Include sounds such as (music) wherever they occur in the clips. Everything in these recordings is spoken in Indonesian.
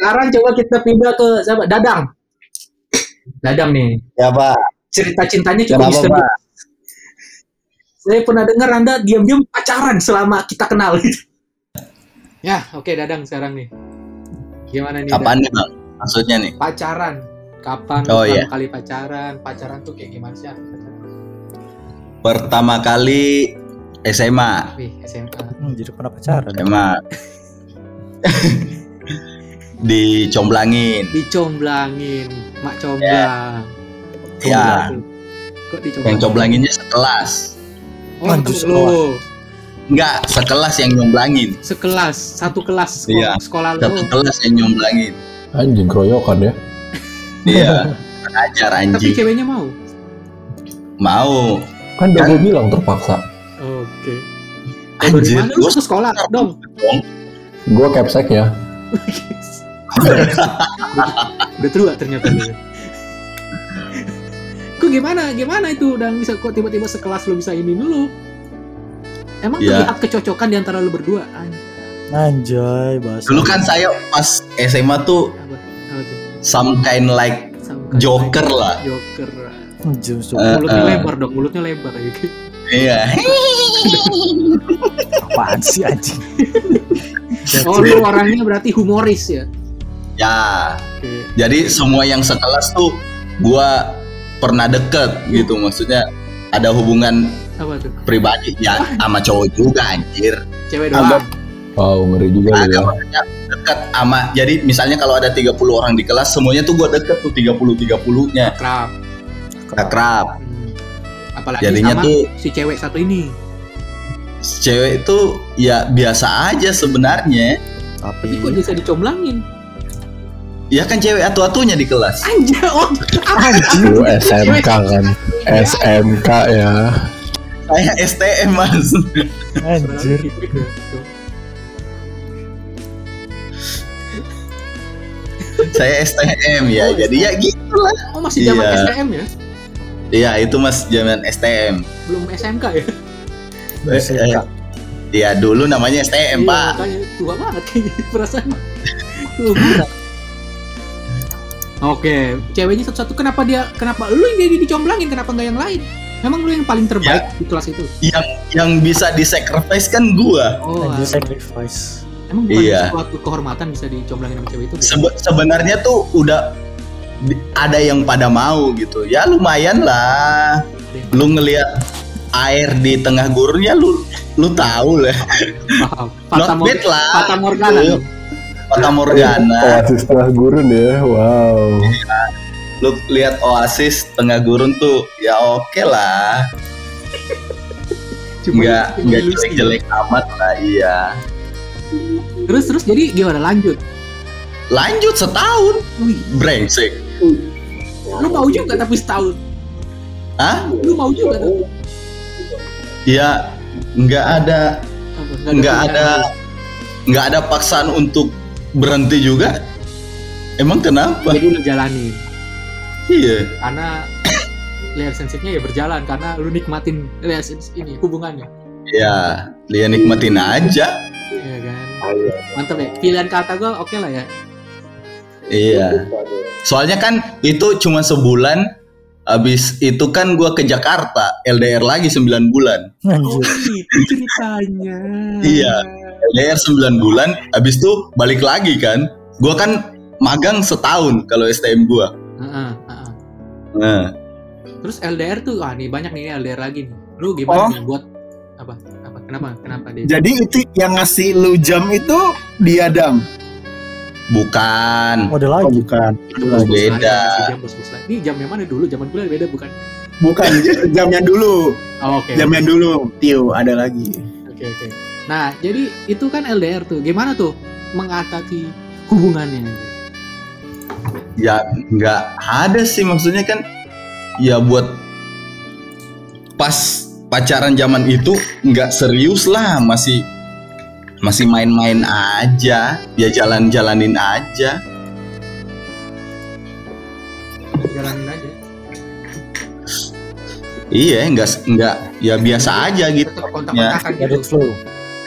Sekarang coba kita pindah ke siapa? Dadang. Dadang nih. Ya Pak. Cerita cintanya cukup Kenapa misterius. Pak? Saya pernah dengar Anda diam-diam pacaran selama kita kenal. (laughs) ya, oke Dadang sekarang nih. Gimana nih? Dang? nih Bang? Maksudnya nih? Pacaran. Kapan Oh, pertama iya. kali pacaran? Pacaran tuh kayak gimana sih? Pertama kali SMA. Wih, SMA. Hmm, jadi pernah pacaran. SMA. (laughs) Dicomblangin. Dicomblangin, mak comblang. Ya. Kok dicomblangin? Yang comblanginnya sekelas. Oh, Lanjut temen lu. Enggak, sekelas yang nyomblangin. Sekelas, satu kelas sekolah, Iya. sekolah lu. Satu kelas yang nyomblangin. Anjing keroyokan ya. Iya. (laughs) Ajar Tapi anjing. ceweknya mau. Mau. Kan udah Kan- gue bilang terpaksa. Oke. Dari Anjir, gua ke sekolah dong? dong. Gue capsek ya. (laughs) Udah tua ternyata dia. Kok gimana? Gimana itu udah bisa kok tiba-tiba sekelas lu bisa ini dulu? Emang Ya. terlihat kecocokan di antara lu berdua? Anjir, Anjay, bahasa. Dulu kan saya pas SMA tuh apa? Apa tuh? some kind like Sama joker lah. Joker. Anjir, so- Eh, Mulutnya eh. lebar dong, mulutnya lebar ya. Iya. apaan sih anjing? Oh, lu orangnya berarti humoris ya? Ya. Oke. Jadi semua yang sekelas tuh gua pernah deket gitu maksudnya ada hubungan Apa tuh? pribadi ya sama cowok juga anjir. Cewek Agak- doang. Wow ngeri juga Ada ya. maksudnya deket sama jadi misalnya kalau ada 30 orang di kelas semuanya tuh gua deket tuh 30 30-nya. Akrab. Akrab. Hmm. Apalagi Jadinya sama tuh si cewek satu ini. cewek itu ya biasa aja sebenarnya. Tapi Tapi kok bisa dicomblangin? Ya kan cewek atu-atunya di kelas. Anjir, oh, Lu SMK kan. SMK ya. Saya STM mas. anjir. Saya STM ya. Oh, Jadi ya gitu lah. Oh masih zaman Iya. STM ya? Iya itu mas zaman STM. Belum SMK ya? Eh, eh, Ya dulu namanya STM Iya, pak. tua banget kayaknya perasaan. Tua banget. Oke, ceweknya satu-satu kenapa dia kenapa lu yang jadi dicomblangin kenapa nggak yang lain? Memang lu yang paling terbaik Ya. di kelas itu. Yang yang bisa disacrifice kan gua. Oh, sacrifice. emang bukan Iya. suatu kehormatan bisa dicomblangin sama cewek itu? gitu? Sebe- sebenarnya tuh udah ada yang pada mau gitu. Ya lumayan lah. Lu ngelihat air di tengah gurun ya lu lu tahu lah. Paham. Not bad lah. Fata Morgana. Fata Morgana. Oasis tengah gurun ya. Wow. Lu lihat oasis tengah gurun tuh ya oke lah. (laughs) Cuma Nggak nggak jelek-jelek amat lah iya. Terus terus jadi gimana lanjut? Lanjut setahun. Wih, Brengsek. lu mau juga tapi setahun. Hah? Lu mau juga tapi Ya nggak ada nggak ada nggak ada paksaan untuk berhenti juga. Emang kenapa? Jadi lu jalanin. Iya. karena relationship-nya ya berjalan karena lu nikmatin relationship ini hubungannya Ya, dia nikmatin aja. Iya kan mantap ya pilihan kata gue oke lah ya Iya. Soalnya kan itu cuma sebulan. Habis itu kan gua ke Jakarta, LDR lagi 9 bulan. Anjir. itu ceritanya Iya. LDR 9 bulan, habis itu balik lagi kan. Gua kan magang setahun kalau STM gua. Heeh, heeh. Nah, terus LDR tuh wah nih banyak nih LDR lagi nih lu gimana Oh. nih buat apa apa kenapa kenapa dia Jadi itu yang ngasih lu jam itu dia dam. Bukan. Oh, ada Oh lagi. bukan. Bos-bos beda. lain. ini jam yang mana dulu zaman kuliah beda bukan Bukan (laughs) jam yang dulu. oh, oke Jam yang dulu. Tio ada lagi. Oke oke. Nah jadi itu kan LDR tuh. Gimana tuh mengatasi hubungannya? Ya nggak ada sih maksudnya kan. Ya buat pas pacaran zaman itu nggak serius lah, masih masih main-main aja, ya jalan-jalanin aja. Jalanin aja. Iya, nggak nggak ya biasa aja gitu. Tetap kontak-kontakan it gitu. flow.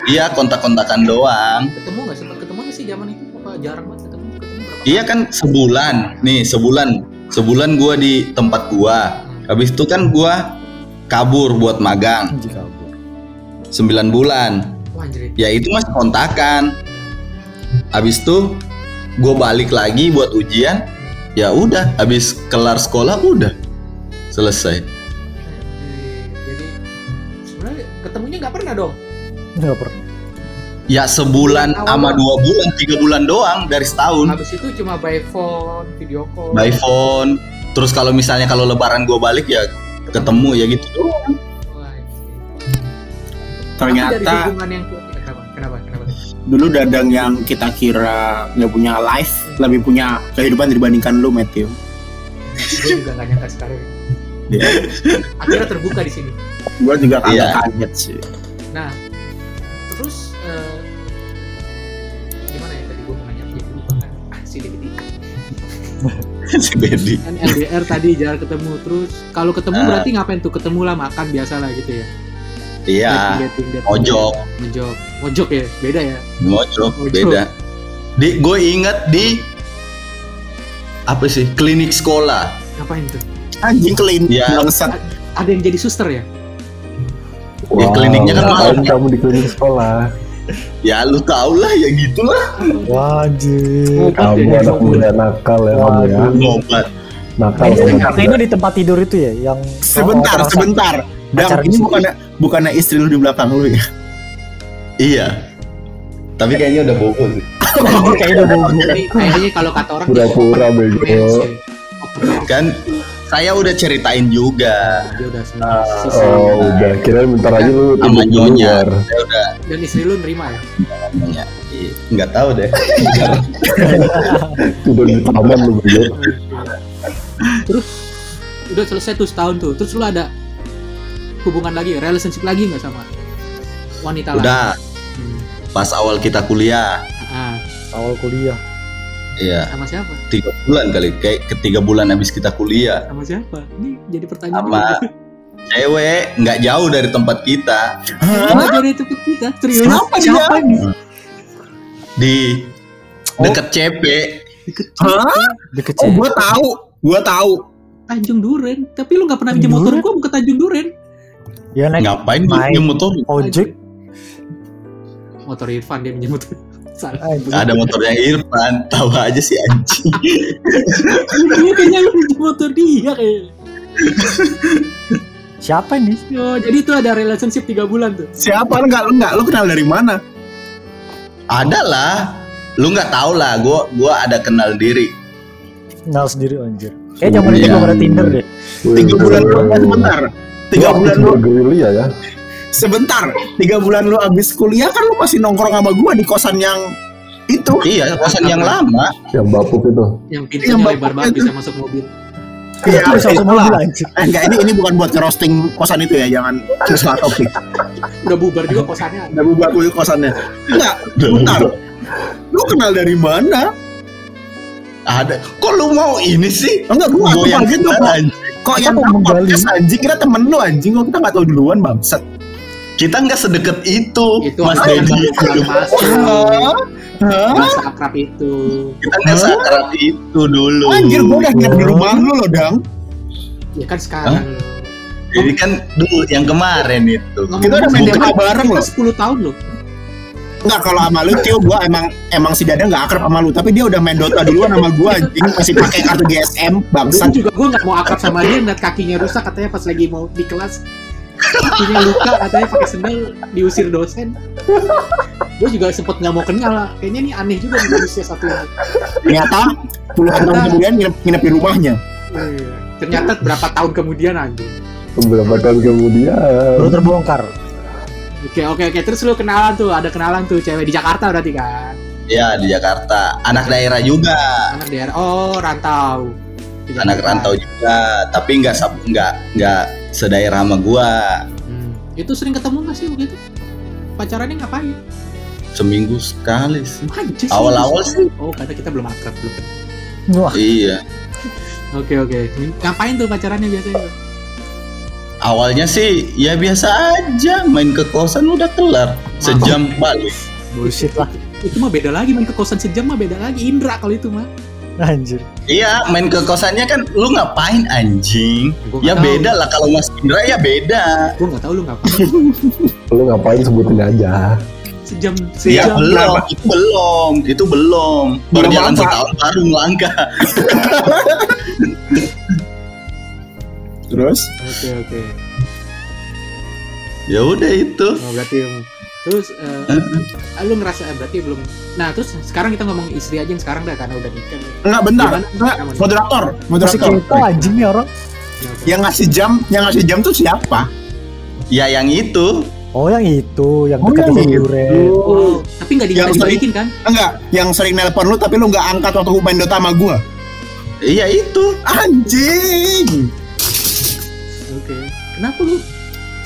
Iya kontak-kontakan doang. Ketemu nggak sempat ketemu nggak sih zaman itu? Apa jarang banget ketemu? Ketemu Iya kan sebulan. Nih, sebulan. Sebulan gua di tempat gua. Habis itu kan gua kabur buat magang Anjir kabur. 9 bulan. Wah, anjir. Ya itu masih kontakan. Habis itu gua balik lagi buat ujian. Ya udah, habis kelar sekolah udah selesai. Jadi sebenarnya ketemunya nggak pernah dong. Enggak pernah. Ya sebulan sama dua bulan, tiga bulan doang dari setahun. Habis itu cuma by phone, video call. By phone. Terus kalau misalnya kalau lebaran gua balik ya ketemu ya gitu doang. Ternyata hubungan yang kenapa? Kenapa? Kenapa? dulu Dadang yang kita kira nggak punya life lebih punya kehidupan dibandingkan lu Matthew. Gue juga nggak nyangka sekarang. Iya. Akhirnya terbuka di sini. Gue juga agak Iya. kaget sih. Nah, terus eh, gimana ya tadi gue mau nanya jadi lupa kan? Ah, si Dedi. (laughs) si Bedi. Kan LDR tadi jarang ketemu terus. Kalau ketemu Ah. berarti ngapain tuh? Ketemu lah makan biasa lah gitu ya. Iya, mojok, Mojok. Mojok ya, beda ya. mojok, beda. Di gue inget di apa sih klinik sekolah. Ngapain tuh? Anjing kelin Iya. bangsat. Ada yang jadi suster ya? Ya, kliniknya kan malam. kamu di klinik sekolah. Ya lu tau lah ya gitulah. Obat Kamu ya, anak muda nakal ya kamu ya. ngobat. Nakal Ini, kamu. ini di tempat tidur itu ya, yang Sebentar, orang- sebentar. Dan ini bukannya bukannya istri lu di belakang lu ya? Iya. Tapi kayaknya udah bobo sih. (laughs) Kayaknya udah bobo. Jadi kayaknya kalau kata orang Pura-pura bego. Oh. Kan saya udah ceritain juga Dia udah semua sisi. Oh udah, kira bentar aja lu sama nyonya. Saya udah Dan istri lu nerima ya? nanya. Ih, Nggak tahu deh. (laughs) Tidur di taman lu bego. Terus udah selesai tuh setahun tuh. Terus lu ada hubungan lagi, relationship lagi nggak sama wanita lain? Udah Hmm. pas awal kita kuliah. Ah, Awal kuliah. Iya, sama siapa? tiga bulan kali. Kayak ketiga bulan habis kita kuliah. Sama siapa? Ini jadi pertanyaan. Sama cewek nggak jauh dari tempat kita Sama dari itu ke kita, serius? Siapa dia? Siapa ini? di deket CP. Deket Hah? Deket Oh, cewek. gua tahu. Gua tahu. Tanjung Duren. Tapi lu nggak pernah pinjam motor gua mau ke Tanjung Duren. Ya naik Ngapain Main. punya motor? ojek. Motor Irfan dia pinjam motor. (laughs) Salah. Ada motornya Irfan, tahu aja sih anjing. (laughs) Iya kayaknya lu pinjam motor dia kayaknya. Siapa ini? Oh, jadi itu ada relationship 3 bulan tuh. Siapa enggak lu enggak lu kenal dari mana? Ada lah. Lu nggak tahu lah, gua gua ada kenal diri. Kenal sendiri anjir. Kayak zaman itu Iya. belum ada Tinder deh. Tiga bulan lu sebentar. Tiga bulan lu bergerilya ya. sebentar. Tiga bulan lu abis kuliah kan lu masih nongkrong sama gua di kosan yang itu. Iya, kosan yang lama. Yang bapuk itu. Yang pintunya Iya, lebar banget itu. bisa masuk mobil. Iya, Itu bisa masuk mobil anjir. Eh, enggak ini ini bukan buat ngerosting kosan itu ya, jangan salah topik. Udah bubar juga kosannya. Udah buat gue kosannya. Enggak, bentar. Lu kenal dari mana? Ada. Kok lu mau ini sih? Enggak, gua Gua yang gitu kok. anjing. Kok Kita yang menggali. anjing kita temen lu anjing kok kita nggak tahu duluan bangsat. Kita nggak sedekat itu, Itu Mas Dedi. Hah? Nggak seakrab itu. Kita nggak sakrab itu dulu. Anjir gua udah nginep di rumah lu loh, Dang. Ya kan sekarang. Jadi kan dulu yang kemarin itu. Kita udah main bareng loh. 10 tahun loh. Enggak kalau sama lu Tio gua emang emang si Dada enggak akrab sama lu, tapi dia udah main Dota duluan sama gua anjing masih pakai kartu GSM bangsat. juga gue nggak mau akrab sama dia, ngeliat kakinya rusak katanya pas lagi mau di kelas. Kakinya luka katanya pakai sendal diusir dosen. Gue juga sempet nggak mau kenal lah. Kayaknya ini aneh juga nih manusia satu ini. Ternyata puluhan tahun kemudian nginep, nginep di rumahnya. Iya. Ternyata berapa tahun kemudian anjing. Beberapa tahun kemudian. Baru terbongkar. Oke oke oke terus lu kenalan tuh ada kenalan tuh cewek di Jakarta berarti kan Ya di Jakarta. Anak daerah juga. anak daerah oh rantau Di Anak Jakarta. rantau juga. Tapi nggak sab- nggak nggak sedaerah sama gua. Hmm. itu sering ketemu nggak sih begitu pacarannya ngapain Seminggu sekali sih. Awal-awal sih oh karena kita belum akrab belum Wah, Iya. oke oke ngapain tuh pacarannya biasanya Awalnya sih ya biasa aja main ke kosan udah kelar sejam balik. bullshit lah. itu mah beda lagi main ke kosan sejam mah beda lagi Indra kalau itu mah Anjir. Iya, main ke kosannya kan lu ngapain anjing? Gua Ya tahu. beda lah kalau Mas Indra ya beda. Gue nggak tahu lu ngapain. (laughs) Lu ngapain sebutin aja. Sejam Ya sejam. belum, itu belum, itu belum. Baru jalan setahun baru melangkah. (laughs) Terus? Oke oke. Ya udah itu. Oh, berarti terus eh, lu ngerasa eh, berarti belum. Nah terus sekarang kita ngomong istri aja yang sekarang dah karena udah nikah. Enggak bentar. Enggak, moderator, moderator. kepo anjing nih orang. Yang ngasih jam, yang ngasih jam tuh siapa? Ya yang itu. Oh yang itu, yang Oh, dekat yang sama itu. Oh, tapi nggak Yang dibalikin kan? Enggak, yang sering nelpon lu tapi lu nggak angkat waktu gua main Dota sama gua. Iya itu. Anjing. Kenapa lu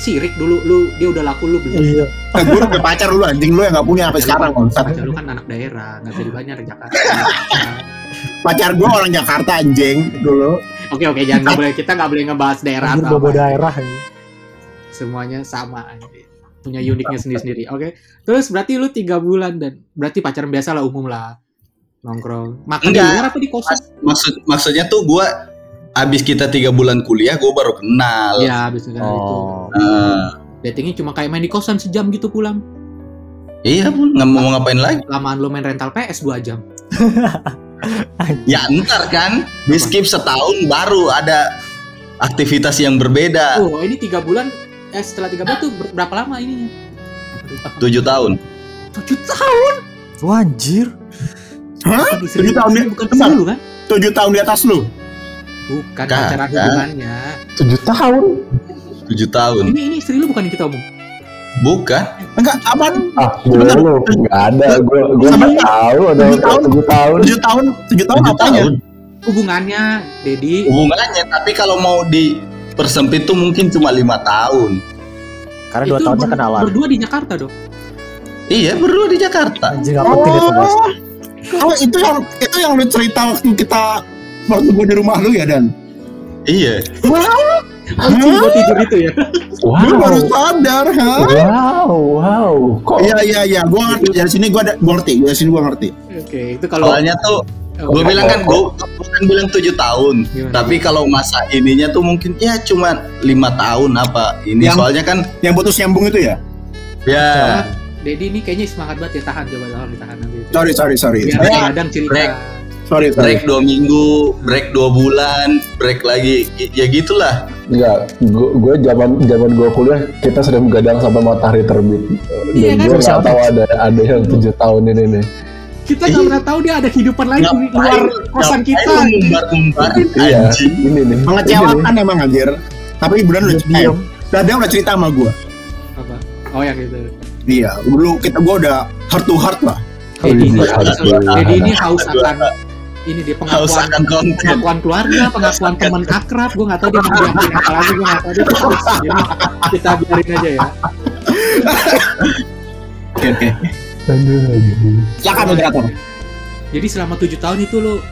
sirik dulu lu dia udah laku lu belum? Iya. Eh, gua udah pacar lu anjing lu yang nggak punya sampai sekarang. Pacar lu kan anak daerah, nggak bisa dibayar dari Jakarta. Pacar gua orang Jakarta anjing dulu. Oke oke jangan nggak boleh kita nggak boleh ngebahas daerah Anjir atau apa. daerah. anjing. Semuanya sama anjir. punya uniknya sendiri-sendiri. Oke. Terus berarti lu tiga bulan dan berarti pacaran biasa lah umum lah nongkrong. Makan di Enggak. luar apa di kosan? Maksud maksudnya tuh gua abis kita tiga bulan kuliah gua baru kenal. Iya, habis negara itu. Oh. Nah, Datingnya cuma kayak main di kosan sejam gitu pulang. iya pun nggak mau ngapain lagi. Lamaan lu main rental PS 2 jam. (laughs) Ya ntar kan di skip setahun baru ada aktivitas yang berbeda. Oh, ini tiga bulan eh setelah tiga bulan tuh ber- berapa lama ininya? Apa? Tujuh tahun. Tujuh tahun. Wah, anjir. Hah? Tujuh tahun bukan bentar. istri lu kan? Tujuh tahun di atas lu. Bukan Kan, pacaran kan. hubungannya. Tujuh tahun. Tujuh tahun. Ini ini istri lu bukan yang kita omong. Bukan. Enggak, apaan? Ah, Sebentar. lu nggak ada. Gue gue Sebentar. nggak tahu ada Tujuh tahun. tujuh tahun. Tujuh tahun, tujuh tahun Tujuh apanya? tahun. Hubungannya, Dedi. Hubungannya tapi kalau mau dipersempit tuh mungkin cuma lima tahun. Karena dua tahunnya ber- kenalan. Berdua di Jakarta dong. Iya berdua di Jakarta. Anjing? Oh, itu yang itu yang lu cerita waktu kita waktu gua di rumah lu ya Dan. Iya. Anjing gua tidur itu ya. Gue baru Wow. sadar, ha? Wow, wow. Kok Iya iya iya, gua ngerti. Dari sini gua ada gua ngerti, dari sini gua ngerti. Oke, itu kalau Soalnya tuh Oh, gue bilang kan gue kan bilang tujuh tahun. Gimana? Tapi kalau masa ininya tuh mungkin ya cuma lima tahun apa ini Yang- soalnya kan Yang putus nyambung itu ya? ya Dedi ini kayaknya semangat banget ya tahan coba tolong ditahan nanti. Sorry sorry sorry. Biar kadang cerita. Sorry sorry. break dua minggu, break dua bulan, break lagi ya gitulah. Enggak, gue zaman zaman gue kuliah kita sering begadang sampai matahari terbit. Iya Dan kan? gue nggak tahu ada ada yang tujuh tahun ini nih. Kita nggak pernah tahu dia ada kehidupan lain di luar kosan kita. Iya, ini nih. Mengecewakan emang anjir. Tapi beneran udah Dia cerita. Udah dia udah cerita sama gua. Apa? Oh yang itu. Iya, dulu kita gua udah heart to heart lah. Iya, iya. Dedi ini haus akan ini dia pengakuan pengakuan keluarga, pengakuan teman akrab. Gue nggak tahu dia mau diakuin apa lagi. Gue nggak tahu dia. Jadi kita biarin aja ya. Oke oke. Aduh, aduh. Silakan moderator. Jadi selama tujuh tahun itu lo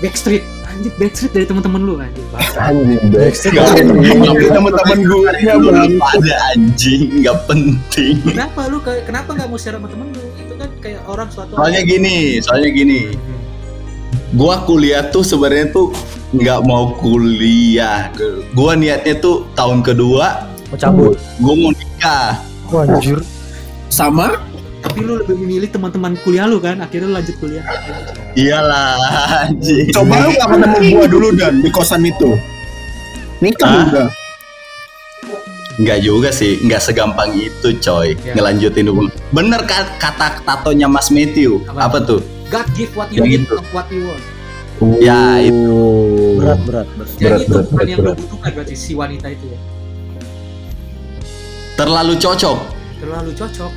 backstreet, anjir backstreet dari teman-teman lu anjir. Anjing Backstreet. Tapi teman-teman gua ya ada anjing nggak penting. Kenapa lu ke- kenapa nggak mau share sama temen lu? Itu kan kayak orang suatu Soalnya gini, soalnya gini. Gua kuliah tuh sebenarnya tuh nggak mau kuliah. Gua niatnya tuh tahun kedua Mau cabut. gua mau nikah. Wah, anjir. Sama Tapi lu lebih memilih teman-teman kuliah lu kan, akhirnya lu lanjut kuliah. Iyalah anjing. coba lu gak ketemu gua dulu dan di kosan itu. Nikah Hah? udah. Nggak juga sih, nggak segampang itu coy. Ya. Ngelanjutin hubungan. Bener kan kata tatonya Mas Matthew? Apa? Apa, tuh? God give what you need, gitu. not what you want. Ya, itu. Berat, berat, berat. Jadi Berat, itu berat, bukan berat, yang lu berat. butuhkan berarti si wanita itu ya. Terlalu cocok. Terlalu cocok.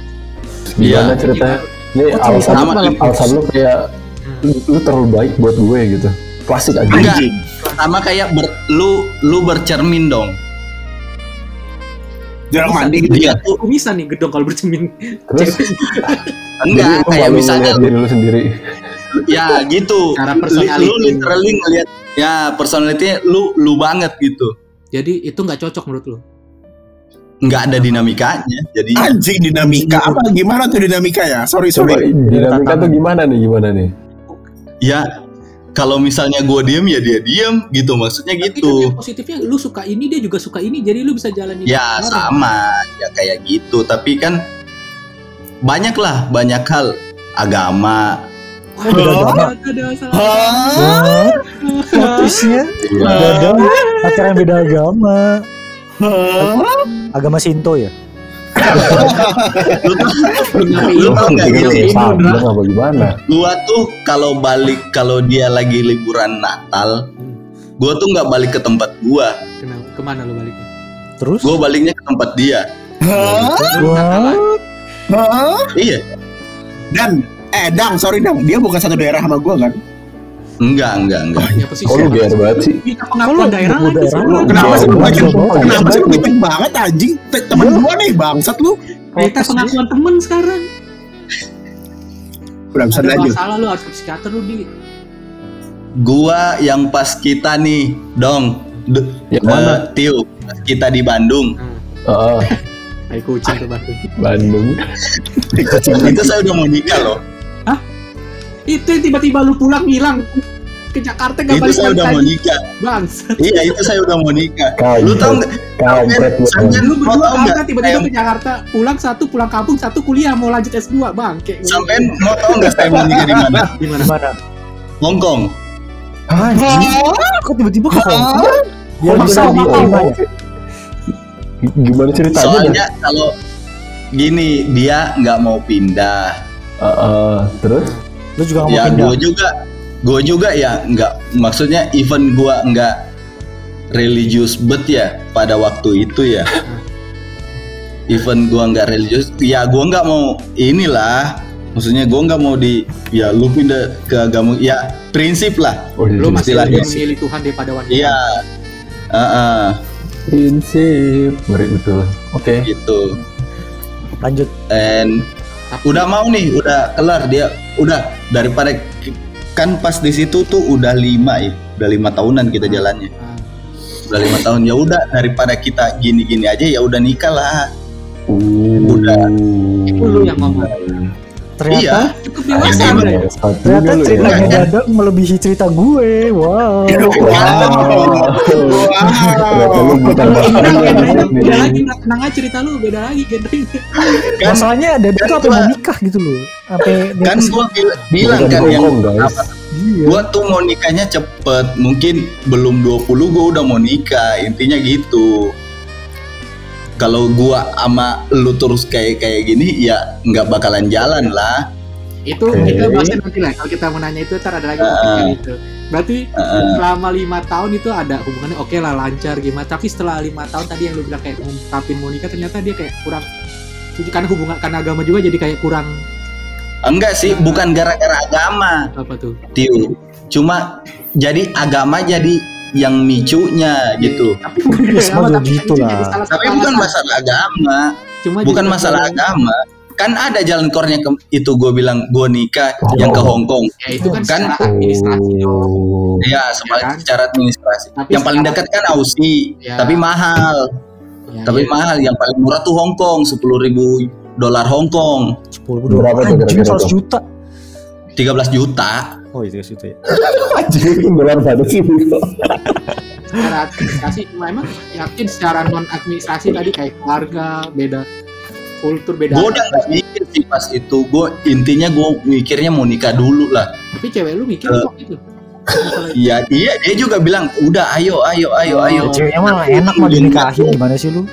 Gimana Iya. ceritanya? Ini Oh, alasan sama alasan lu kayak Hmm. lu, lu terlalu baik buat gue gitu. Klasik aja. Enggak. Sama kayak ber- lu lu bercermin dong. Jarang mandi gitu Dia ya. tuh Kumisan nih gedong kalau bercermin. Terus (laughs) enggak kayak misalnya diri lu sendiri. ya gitu. Cara Li- personality. Lu literally ngeliat ya personality lu lu banget gitu. Jadi itu nggak cocok menurut lu? Nggak ada dinamikanya. Jadi Anjing dinamika apa gimana tuh dinamika ya? Sorry Coba sorry. dinamika tuh gimana nih? Gimana nih? ya kalau misalnya gue diem ya dia diem gitu maksudnya Tapi kan gitu yang positifnya lu suka ini dia juga suka ini jadi lu bisa jalanin ya bareng. sama ya kayak gitu tapi kan banyak lah banyak hal agama Beda agama. beda pacaran beda agama. Hah? Agama Sinto ya. Lu tau ini, Indra. apa gimana? gua tuh kalau balik kalau dia lagi liburan Natal gua tuh nggak balik ke tempat gua Kenapa? Ke mana lu baliknya? Terus? gua baliknya ke tempat dia Hah? iya Dan eh Dang, sorry Dang, dia bukan satu daerah sama gua kan? Enggak enggak enggak Ya pasti Kok lu GR banget sih? Minta pengakuan daerah Lu lagi sih. Kenapa sih lu jauh, Kenapa sih lu bacem banget anjing? Te- Temen Iya. gua nih bangsat lu. Minta pengakuan temen sekarang. Udah bisa lanjut. masalah lu harus ke psikiater lu di. gua yang pas kita nih dong Yang eh, mana? Tio pas kita di Bandung Heeh, Tai kucing ke Bandung. Bandung. itu saya udah mau nikah loh Itu yang tiba-tiba lu pulang hilang ke Jakarta gak itu balik saya udah mau nikah Bang, iya itu saya udah mau nikah lu tau nggak Kampret lu. berdua tau nggak tiba-tiba ke Jakarta, pulang satu, pulang kampung satu, kuliah mau lanjut S2, Bang. Kayak sampai mau tau nggak saya mau nikah di mana di mana? Gimana? Hongkong Anjing. Kok tiba-tiba ke Hongkong? Kok bisa ya? Gimana ceritanya? soalnya kalau gini dia nggak mau pindah Heeh, terus? Lu juga nggak mau ya pindah. gue juga gue juga ya nggak maksudnya even gue nggak religius bet ya pada waktu itu ya (laughs) even gue nggak religius ya gue nggak mau inilah maksudnya gue nggak mau di ya lu pindah ke agama ya prinsip lah Oh, iya. Lu masih Istilahnya lebih sih. memilih Tuhan daripada wanita. iya Heeh, prinsip. Ngeri betul. Oke. gitu Lanjut. and udah mau nih udah kelar dia udah daripada kan pas di situ tuh udah lima ya udah lima tahunan kita jalannya Ah, udah lima tahun ya udah daripada kita gini-gini aja ya udah nikah lah Uh. Udah. Itu lu yang ngomong. Ternyata iya Cukup dewasa, Bray. ternyata ya. ceritanya Dadang melebihi cerita gue. Wow. Wow. Ternyata lu bukan beda, lagi, tenang aja cerita lu, beda lagi genrenya. kan Masalahnya Dadang tuh kan gua- mau nikah gitu loh. Sampai kan gua bil- bilang kan yang apa, Iya. gua tuh mau nikahnya cepet mungkin belum 20 gua udah mau nikah intinya gitu kalau gua sama lu terus kayak kayak gini ya nggak bakalan jalan lah Itu Oke. kita bahasnya nanti lah. Kalau kita mau nanya itu, ntar ada lagi topiknya itu. Berarti Heeh. selama lima tahun itu ada hubungannya oke lah lancar gimana. Tapi setelah lima tahun tadi yang lu bilang kayak ngungkapin mau nikah ternyata dia kayak kurang karena hubungan karena agama juga jadi kayak kurang enggak sih bukan gara-gara agama apa tuh Tiu cuma jadi agama jadi yang micunya gitu tapi Ya, semua apa, tapi gitu itu lah. salah tapi bukan masalah agama Cuma bukan masalah agama kan ada jalan kornya ke, itu gue bilang gue nikah Oh. yang ke Hong Kong ya itu kan, Kan- secara administrasi Oh. ya sama kan? secara administrasi Tapi yang paling dekat kan Aussie Ya. tapi mahal Ya, tapi ya. mahal yang paling murah tuh Hong Kong sepuluh ribu dolar Hong Kong 10 Berapa tuh Anjing kira-kira 100 tuh? juta. 13 juta Oh itu itu ya. (laughs) Anjing beneran banget sih. secara administrasi cuma emang yakin secara non administrasi tadi kayak keluarga beda kultur beda gue udah gak mikir sih pas itu gue intinya gue mikirnya mau nikah dulu lah tapi cewek lu mikir Eh. kok gitu. Iya, iya dia juga bilang udah ayo ayo ayo Oh. ayo. Ceweknya mah enak mah dinikahin gimana sih lu?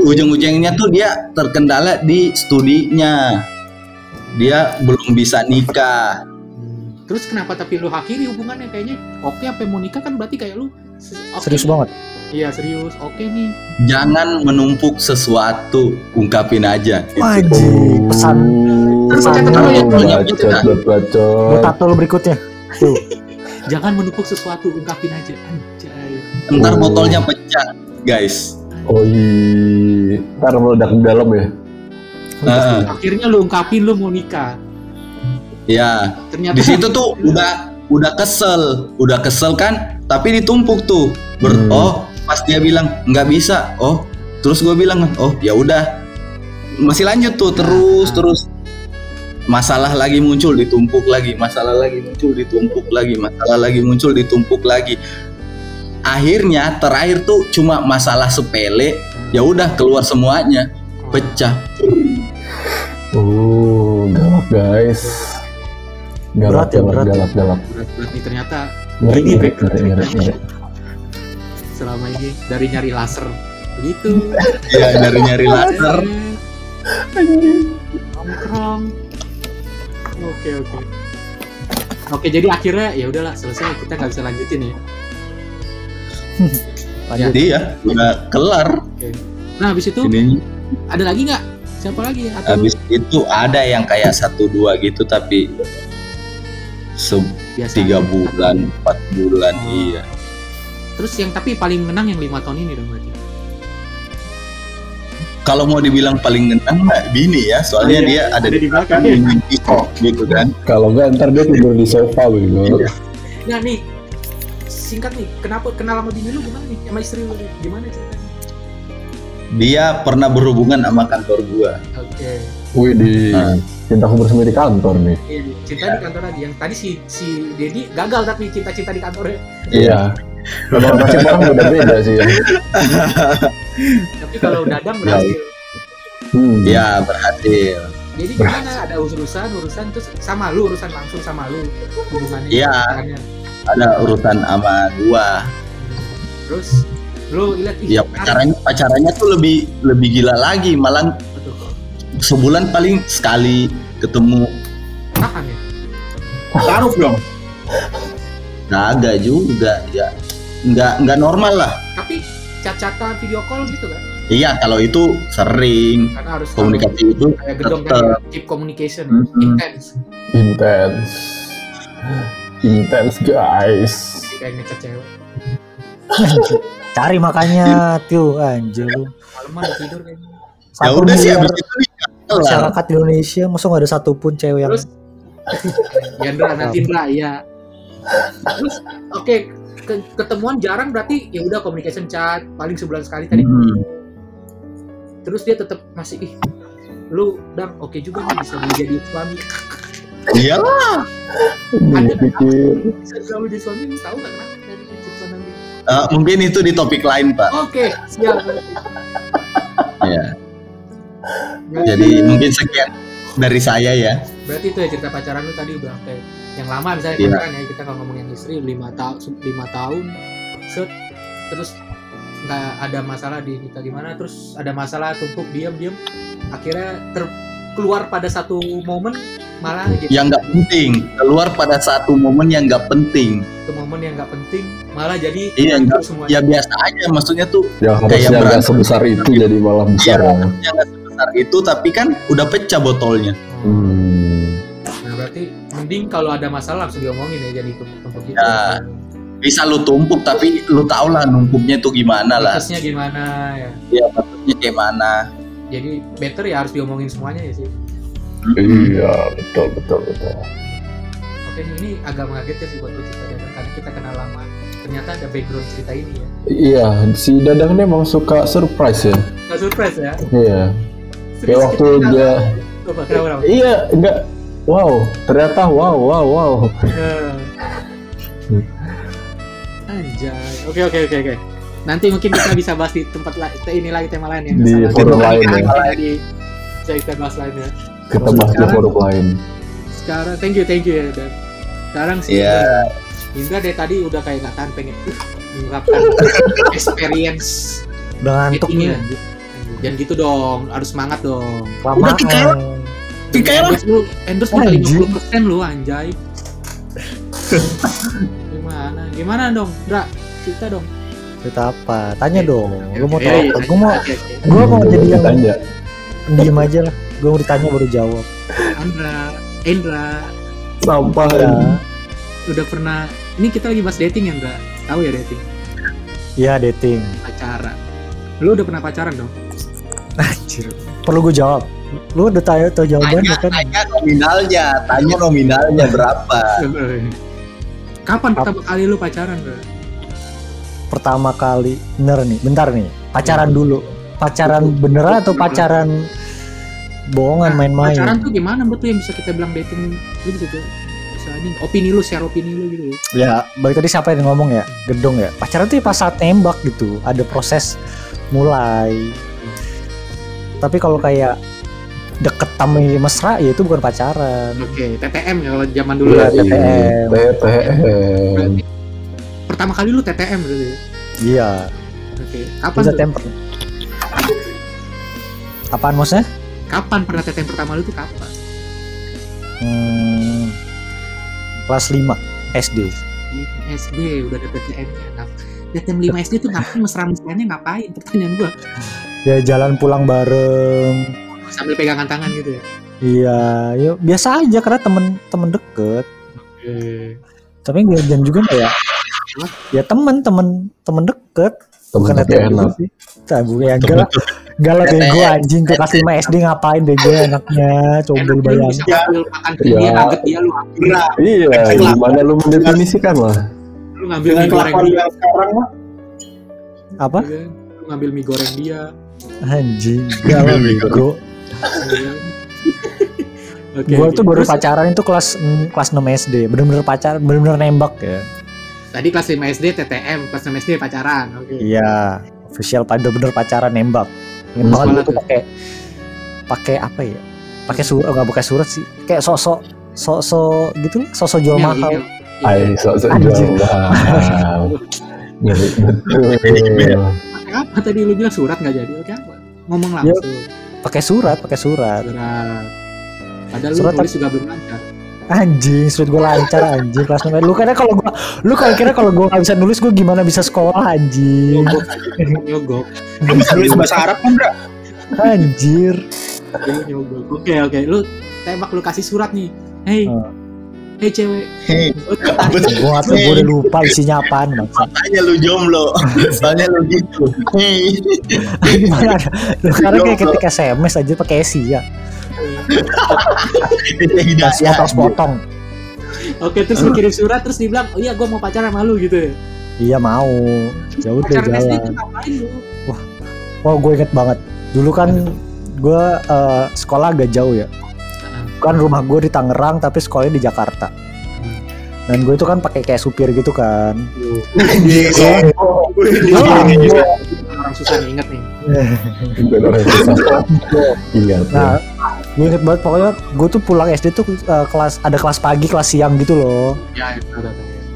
Ujung-ujungnya tuh dia terkendala di studinya. Dia belum bisa nikah. Terus kenapa tapi lu akhiri hubungannya kayaknya oke apa mau nikah kan berarti kayak lu oke Serius nih. banget. Iya serius oke nih Jangan menumpuk sesuatu, ungkapin aja. Gitu. Anjing, pesan Terus pesan catat dulu ya, buat tato berikutnya. Tuh. jangan menumpuk sesuatu ungkapin aja anjay Ntar botolnya pecah, guys. Oh iya. Ntar meledak di dalam ya. Heeh. akhirnya lu ungkapin lu mau nikah ya, ternyata di situ tuh udah udah kesel, udah kesel kan? Tapi ditumpuk tuh. Ber- Hmm. Oh, pas dia bilang nggak bisa. Oh, terus gue bilang, oh ya udah. Masih lanjut tuh terus Nah. terus. masalah lagi muncul ditumpuk lagi masalah lagi muncul ditumpuk lagi masalah lagi muncul ditumpuk lagi akhirnya terakhir tuh cuma masalah sepele ya udah keluar semuanya pecah Uh, galak guys. Galak, Berat ya, galak, berat. ya. galak, galak. berat-berat nih ternyata Ngeri, Ini, ngeri, ngeri, ngeri, ngeri. selama ini dari nyari laser begitu ya nyari nyari laser. Nongkrong. Oke oke. Oke jadi akhirnya ya udahlah selesai. Kita nggak bisa lanjutin ya. Lanjut. jadi ya udah kelar. Nah habis itu ini. ada lagi nggak? Siapa lagi? Atau habis itu ada yang kayak satu dua gitu tapi se- biasa tiga bulan empat bulan Oh. iya terus yang tapi paling menang yang lima tahun ini dong berarti kalau mau dibilang paling genang mah bini ya soalnya Oh, iya. dia ada, Ada di belakang. di gitu kan Kalau enggak ntar dia tidur di sofa begitu. nah nih singkat nih kenapa kenal sama bini lu gimana nih sama istri lu nih? gimana ceritanya dia pernah berhubungan sama kantor gua oke Wih di Nah. cintaku bersemi di kantor nih. Iya, cinta di kantor lagi yang tadi si si Dedi gagal tapi cinta-cinta di kantornya Iya. Memang nasib orang beda-beda sih ya. (laughs) tapi kalau dadang berhasil Hmm. ya berhasil jadi gimana ada urusan urusan terus sama lu urusan langsung sama lu hubungannya Iya. ada urutan sama gua terus lu lihat ih ya menarik. pacarannya pacarannya tuh lebih lebih gila lagi malah. Sebulan paling sekali ketemu. Ya? Taruh dong. kagak juga ya. Nggak nggak normal lah. Tapi cat-catan video call gitu kan? Iya kalau itu sering. Karena harus komunikasi itu kayak gedong kan tetap keep communication. Mhm. intense. Intens. Intens guys. kayak ngecat cewek. (laughs) Cari makanya, Tio, anjir. Udah tidur kayaknya ya Satu udah sih habis itu masyarakat Indonesia, masa nggak ada satupun cewek yang (laughs) Terus? Yandra nanti Indra iya terus oke ke- ketemuan jarang berarti ya udah communication chat paling sebulan sekali tadi. Hmm. terus dia tetap masih ih lu dang oke juga nih bisa jadi suami. Iya Ada. Bisa selalu jadi suami? Lu tahu nggak kenapa dari Eh, mungkin itu di topik lain pak. Oke siap. Ya Berarti- jadi mungkin sekian dari saya ya berarti itu ya cerita pacaran lu tadi udah kayak yang lama misalnya Iya. pacaran ya kita kalau ngomong yang istri lima tahun lima tahun set terus nggak ada masalah di kita gimana terus ada masalah tumpuk diam diam akhirnya ter- keluar pada satu momen malah jadi yang nggak penting keluar pada satu momen yang nggak penting satu momen yang nggak penting malah jadi Iya, nggak- semua ya biasa aja maksudnya tuh Yang Kayak berantem. sebesar itu jadi malah besar. Iya. ya. Sebesar itu tapi kan udah pecah botolnya Hmm. nah berarti mending kalau ada masalah langsung diomongin ya jadi tumpuk tumpuk gitu Ya. bisa lu tumpuk tapi lu tau lah numpuknya tuh gimana lah Batasnya gimana ya ya maksudnya kayak mana jadi better ya harus diomongin semuanya ya sih Iya, betul, betul, betul. Oke ini agak mengagetkan sih buat gue cerita Dadang karena kita kenal lama. Ternyata ada background cerita ini ya. Iya, si Dadang ini emang suka surprise ya. Gak surprise ya. Iya. Serius, Kayak waktu dia, Coba kenapa kenapa? iya, enggak. Wow, ternyata wow, wow, wow. Nah. Anjay. Oke oke oke oke. Nanti mungkin kita bisa bahas di tempat lain, ini lagi tema lain yang Di sama. forum Kita- lain ya. di bisa kita bahas lain ya. Kita bahas di forum lain. Sekarang thank you thank you ya dan sekarang sih Iya. Indra dari tadi udah kayak gak tahan pengen uh, mengungkapkan (laughs) experience Udah ngantuk nih. Jangan gitu dong, harus semangat dong. Kelamaan. Kayak Endorse lu, endorse minta Anjing. 50% lu anjay. (laughs) Gimana? Gimana dong, Dra? Cerita dong. Cerita apa? Tanya dong. Lu mau tahu apa? Gue mau, gue mau jadi yang Tanya. diem aja lah. Gue mau ditanya baru jawab. Andra, Endra, Sampah Ya, udah pernah ini kita lagi bahas dating ya, Andra? Tahu ya dating? ya dating. Pacaran. Lu udah pernah pacaran dong? Anjir. Perlu gue jawab. Lu udah tahu tahu jawabannya tanya, kan? tanya nominalnya tanya nominalnya berapa Kapan pertama kali lu pacaran, Dra? Pertama kali, bener nih, bentar nih. Pacaran dulu. Pacaran beneran atau pacaran bohongan Pacaran main-main tuh gimana betul yang bisa kita bilang dating lu bisa tuh ini opini lu share opini lu gitu ya balik tadi siapa yang ngomong ya gedong ya pacaran tuh ya pas saat nembak gitu ada proses mulai tapi kalau kayak deket sama mesra ya itu bukan pacaran. Oke TTM ya kalau zaman dulu Iya, ya. TTM. TTM. Pertama kali lu TTM berarti ya? iya. Oke kapan bisa temper apaan maksudnya? Kapan pernah TTM pertama lu tuh kapan? Hmm, kelas 5 SD SD udah ada TTM nya nah, TTM 5 SD tuh ngapain? Mesra-mesranya ngapain? Pertanyaan gua ya jalan pulang bareng. Sambil pegangan tangan gitu ya? Iya ya biasa aja karena temen temen deket. Oke. Tapi nggak dan juga kayak ya? Temen temen temen deket. Temen bukan tapi TTM enak. sih. Tabu ya enggak lah. enggak lah bego anjing ke kelas 5 SD ngapain bego anaknya coba lu bayang bisa ngambil makan ke Ya. dia lu. Iya, gimana lu mendefinisikan lah? lu ngambil mie goreng dia. sekarang mah. apa? Ya kan? lu ngambil mie goreng dia anjing lah (laughs) bego (laughs) Oke, gua oke. tuh baru Terus, pacaran itu kelas mm, kelas 6 SD bener-bener pacar bener-bener nembak ya Tadi kelas 5 SD TTM, kelas 6 SD pacaran. Oke. iya official pada bener pacaran nembak Ingat banget gua tuh pakai pakai apa ya pakai surat enggak pakai surat sih kayak sosok sosok gitu lah sosok jual Email, mahal email. Ay, sok-sok Anjing. jual mahal. (laughs) Ngeri betul. Pakai apa tadi lu bilang surat nggak jadi? Oke apa? Ngomong langsung. pakai surat pakai surat Surat. Padahal Surat lu tulis juga belum lancar. Anjing, surat gue lancar anjing kelas 6 Lu kira kalau gua lu kalau kira kalau gua nggak bisa nulis gue gimana bisa sekolah anjing. Nyogok, nyogok. (laughs) Lu bisa nulis bahasa Arab kan, Bra? Anjir. Nyogok. Oke oke, lu tembak lu kasih surat nih. Hey, Hmm. Hey cewek. Hei. Gua tahu gua udah lupa isinya apaan. Makanya lu jomblo. Soalnya lu gitu. Hei. Gimana? Lu sekarang kayak ketik SMS aja pakai esi ya. Hidayah. Esi terus potong. Oke, terus lu kirim surat terus dibilang, "Oh iya, gua mau pacaran sama lu" gitu ya. Iya mau. Ya udah SD itu jalan. lu? Wah, gue inget banget. Dulu kan gue eh, sekolah agak jauh ya. Kan rumah gue di Tangerang tapi sekolahnya di Jakarta. Dan gue itu kan pakai kayak supir gitu kan. Iya. Orang susah nih inget nih. Iya. Nah, gue inget banget pokoknya gue tuh pulang SD tuh eh, kelas ada kelas pagi, kelas siang gitu loh. Ya, itu.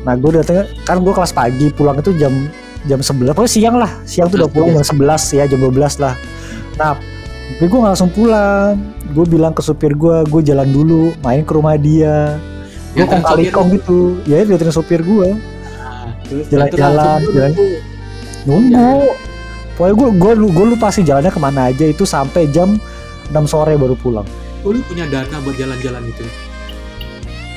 Nah, gue datangnya kan gue kelas pagi, pulang itu jam jam 11, pokoknya siang lah. Siang tuh udah pulang jam 11 ya, jam 12 lah. Nah, tapi gue langsung pulang. Gue bilang ke supir gue, gue jalan dulu, main ke rumah dia. Gue Ya, kong kali kong gitu. Ya, dia datengin supir gue. Nah, terus Jalan-jalan, jalan. Nunggu. Pokoknya gue gue gue lupa sih jalannya ke mana aja itu sampai jam 6 sore baru pulang. Oh, lu punya dana buat jalan-jalan gitu.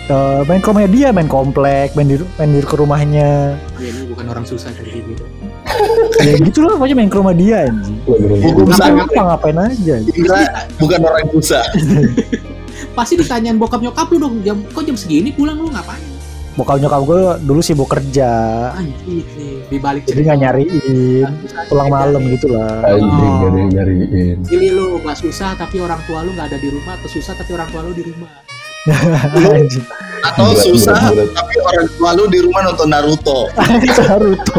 Eh, main rumahnya dia, main komplek, main di main di ke rumahnya. Ya, lu bukan orang susah kayak gitu. (laughs) ya gitu lah pokoknya main ke rumah dia anjing. Bukan Ngapain, ngapain. ngapain aja. Indra bukan orang susah. (laughs) Pasti ditanyain bokap nyokap lu dong, jam kok jam segini pulang lu ngapain? Bokap nyokap gue dulu sibuk kerja, Anjir nih, di balik jadi nggak nyariin, pulang malam gitu lah. Anjing gak ada yang nyariin. Pilih lu gak susah tapi orang tua lu gak ada di rumah atau susah tapi orang tua lu di rumah. (laughs) Anjing. Atau Berat, susah berat, berat. tapi orang tua lu di rumah nonton Naruto. (laughs) Naruto.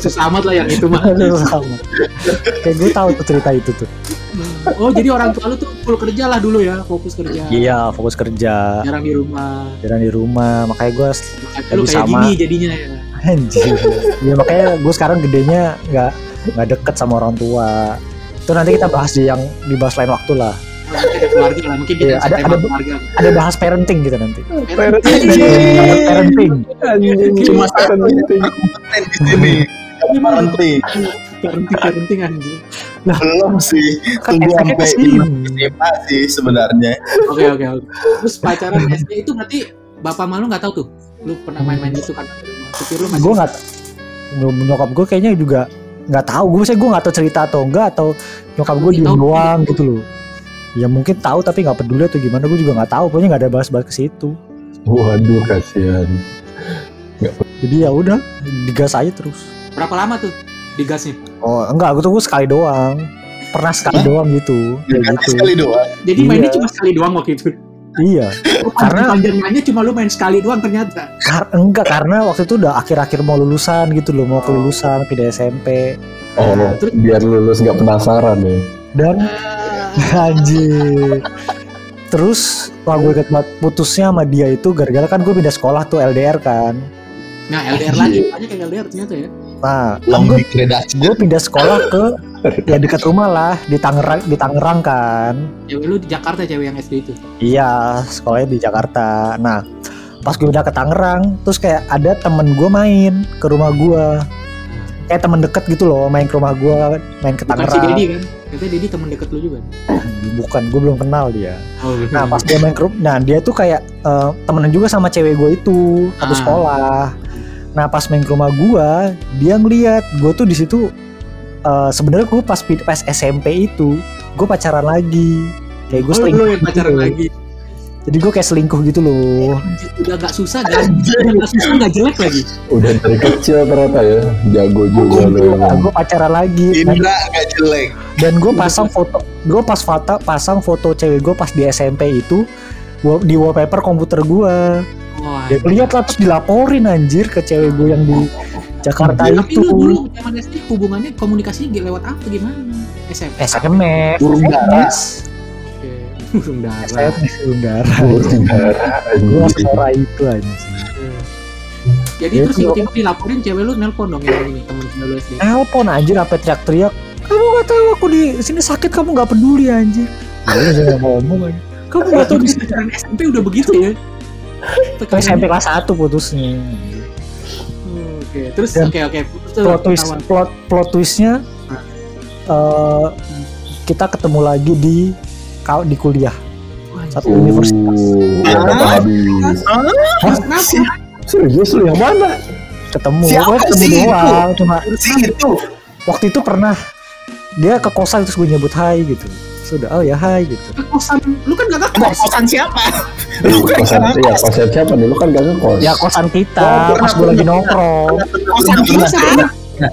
Susah amat lah yang itu mah. (laughs) sama. Kayak gue tahu tuh cerita itu tuh. Oh jadi orang tua lu tuh full kerja lah dulu ya, fokus kerja. Iya, fokus kerja, Jarang di rumah. jarang di rumah. Makanya gue Makanya lu kayak sama. gini jadinya ya. anjing. Ya makanya gue sekarang gedenya nggak nggak deket sama orang tua. Itu nanti kita bahas di yang dibahas lain waktu lah. Ada keluarga lah, mungkin kita Iya, bisa ada- ada- keluarga. Ada bahas parenting gitu nanti. Parenting. Parenting. Cuma kompeten di sini. Parenting. Parenting, parenting anjir. Belum sih. Kan Tunggu sampai. SMA sih sebenarnya. Oke oke oke. Terus pacaran SD itu berarti bapak malu nggak tahu tuh. Lu pernah main-main gitu kan? Supir lu masih gue nggak nyokap gue kayaknya juga nggak tahu gue saya gue nggak tahu cerita atau enggak atau nyokap gue diem doang gitu loh ya mungkin tahu tapi nggak peduli atau gimana gue juga nggak tahu pokoknya nggak ada bahas-bahas ke situ Waduh kasihan. jadi ya udah digas aja terus berapa lama tuh digasnya? oh enggak gue tuh gue sekali doang pernah sekali doang gitu Kan gitu sekali doang. Jadi Iya. mainnya cuma sekali doang waktu itu. iya Karena- panjang-panjangnya cuma lu main sekali doang ternyata. Kar- enggak karena waktu itu udah akhir-akhir mau lulusan gitu loh mau kelulusan pindah SMP Oh, terus- biar lulus nggak penasaran ya. dan (laughs) anjir. Terus wah gue inget banget putusnya sama dia itu gara-gara kan gue pindah sekolah tuh LDR kan. Nah LDR lagi banyak yang LDR ternyata ya. nah Long gue gue pindah sekolah ke (laughs) ya dekat rumah lah di Tangerang di Tangerang kan. Cewek lu di Jakarta cewek yang SD itu. iya sekolahnya di Jakarta. Nah pas gue udah ke Tangerang terus kayak ada temen gue main ke rumah gue kayak temen deket gitu loh main ke rumah gue main ke Bukan si Tangerang Dedi kan? Katanya Dedi temen deket lu juga. bukan gue belum kenal dia Oh, Nah pas dia main ke rum- nah dia tuh kayak eh, temenan juga sama cewek gue itu satu Ah. sekolah. Nah pas main ke rumah gue, dia ngeliat gue tuh di situ. eh, Sebenarnya gue pas pas SMP itu, gue pacaran lagi. Kayak gue Oh, yang pacaran gitu. lagi. Jadi gue kayak selingkuh gitu loh. Udah gak susah? Udah gak susah gak jelek lagi. Udah dari kecil ternyata ya, jago juga lo. Nah, gue pacaran lagi. Dan, Indra nggak jelek. dan gue pasang foto, gue pas foto pasang foto cewek gue pas di SMP itu di wallpaper komputer gue. Wah, Dia lihat lah terus dilaporin anjir ke cewek gue yang di Jakarta Ya, tapi itu. lu dulu zaman SD hubungannya komunikasi lewat apa gimana? SMP. SMS, Burung dara. SMS, Oke. Burung dara. SMS burung dara. Burung dara, Gue anjing. suara itu anjing. Jadi Ya, terus tiba-tiba dilaporin cewek lu nelpon dong yang ini temen lu SD. Nelpon anjir sampai teriak-teriak. Kamu gak tahu aku di sini sakit kamu gak peduli anjir. Ngomong aja. Kamu gak tahu di sini. pacaran SMP udah begitu ya? Itu SMP kelas 1 putusnya. Hmm, Oke, terus Dan oke oke putus tuh Plot twist, plot plot twistnya eh, kita ketemu lagi di kau di kuliah satu Oh, universitas habis. Kenapa? Serius lu yang mana? ketemu Siapa ketemu sih itu? doang cuma Si itu. waktu itu pernah dia ke kosan terus gue nyebut hai gitu sudah oh ya hai gitu Ke kosan lu kan gak ke kos. kosan siapa? Lu Lu kan kosan, iya, kosan siapa nih? Lu kan gak ngekos. ya kosan kita Oh, pas gue lagi nongkrong Kosan kita.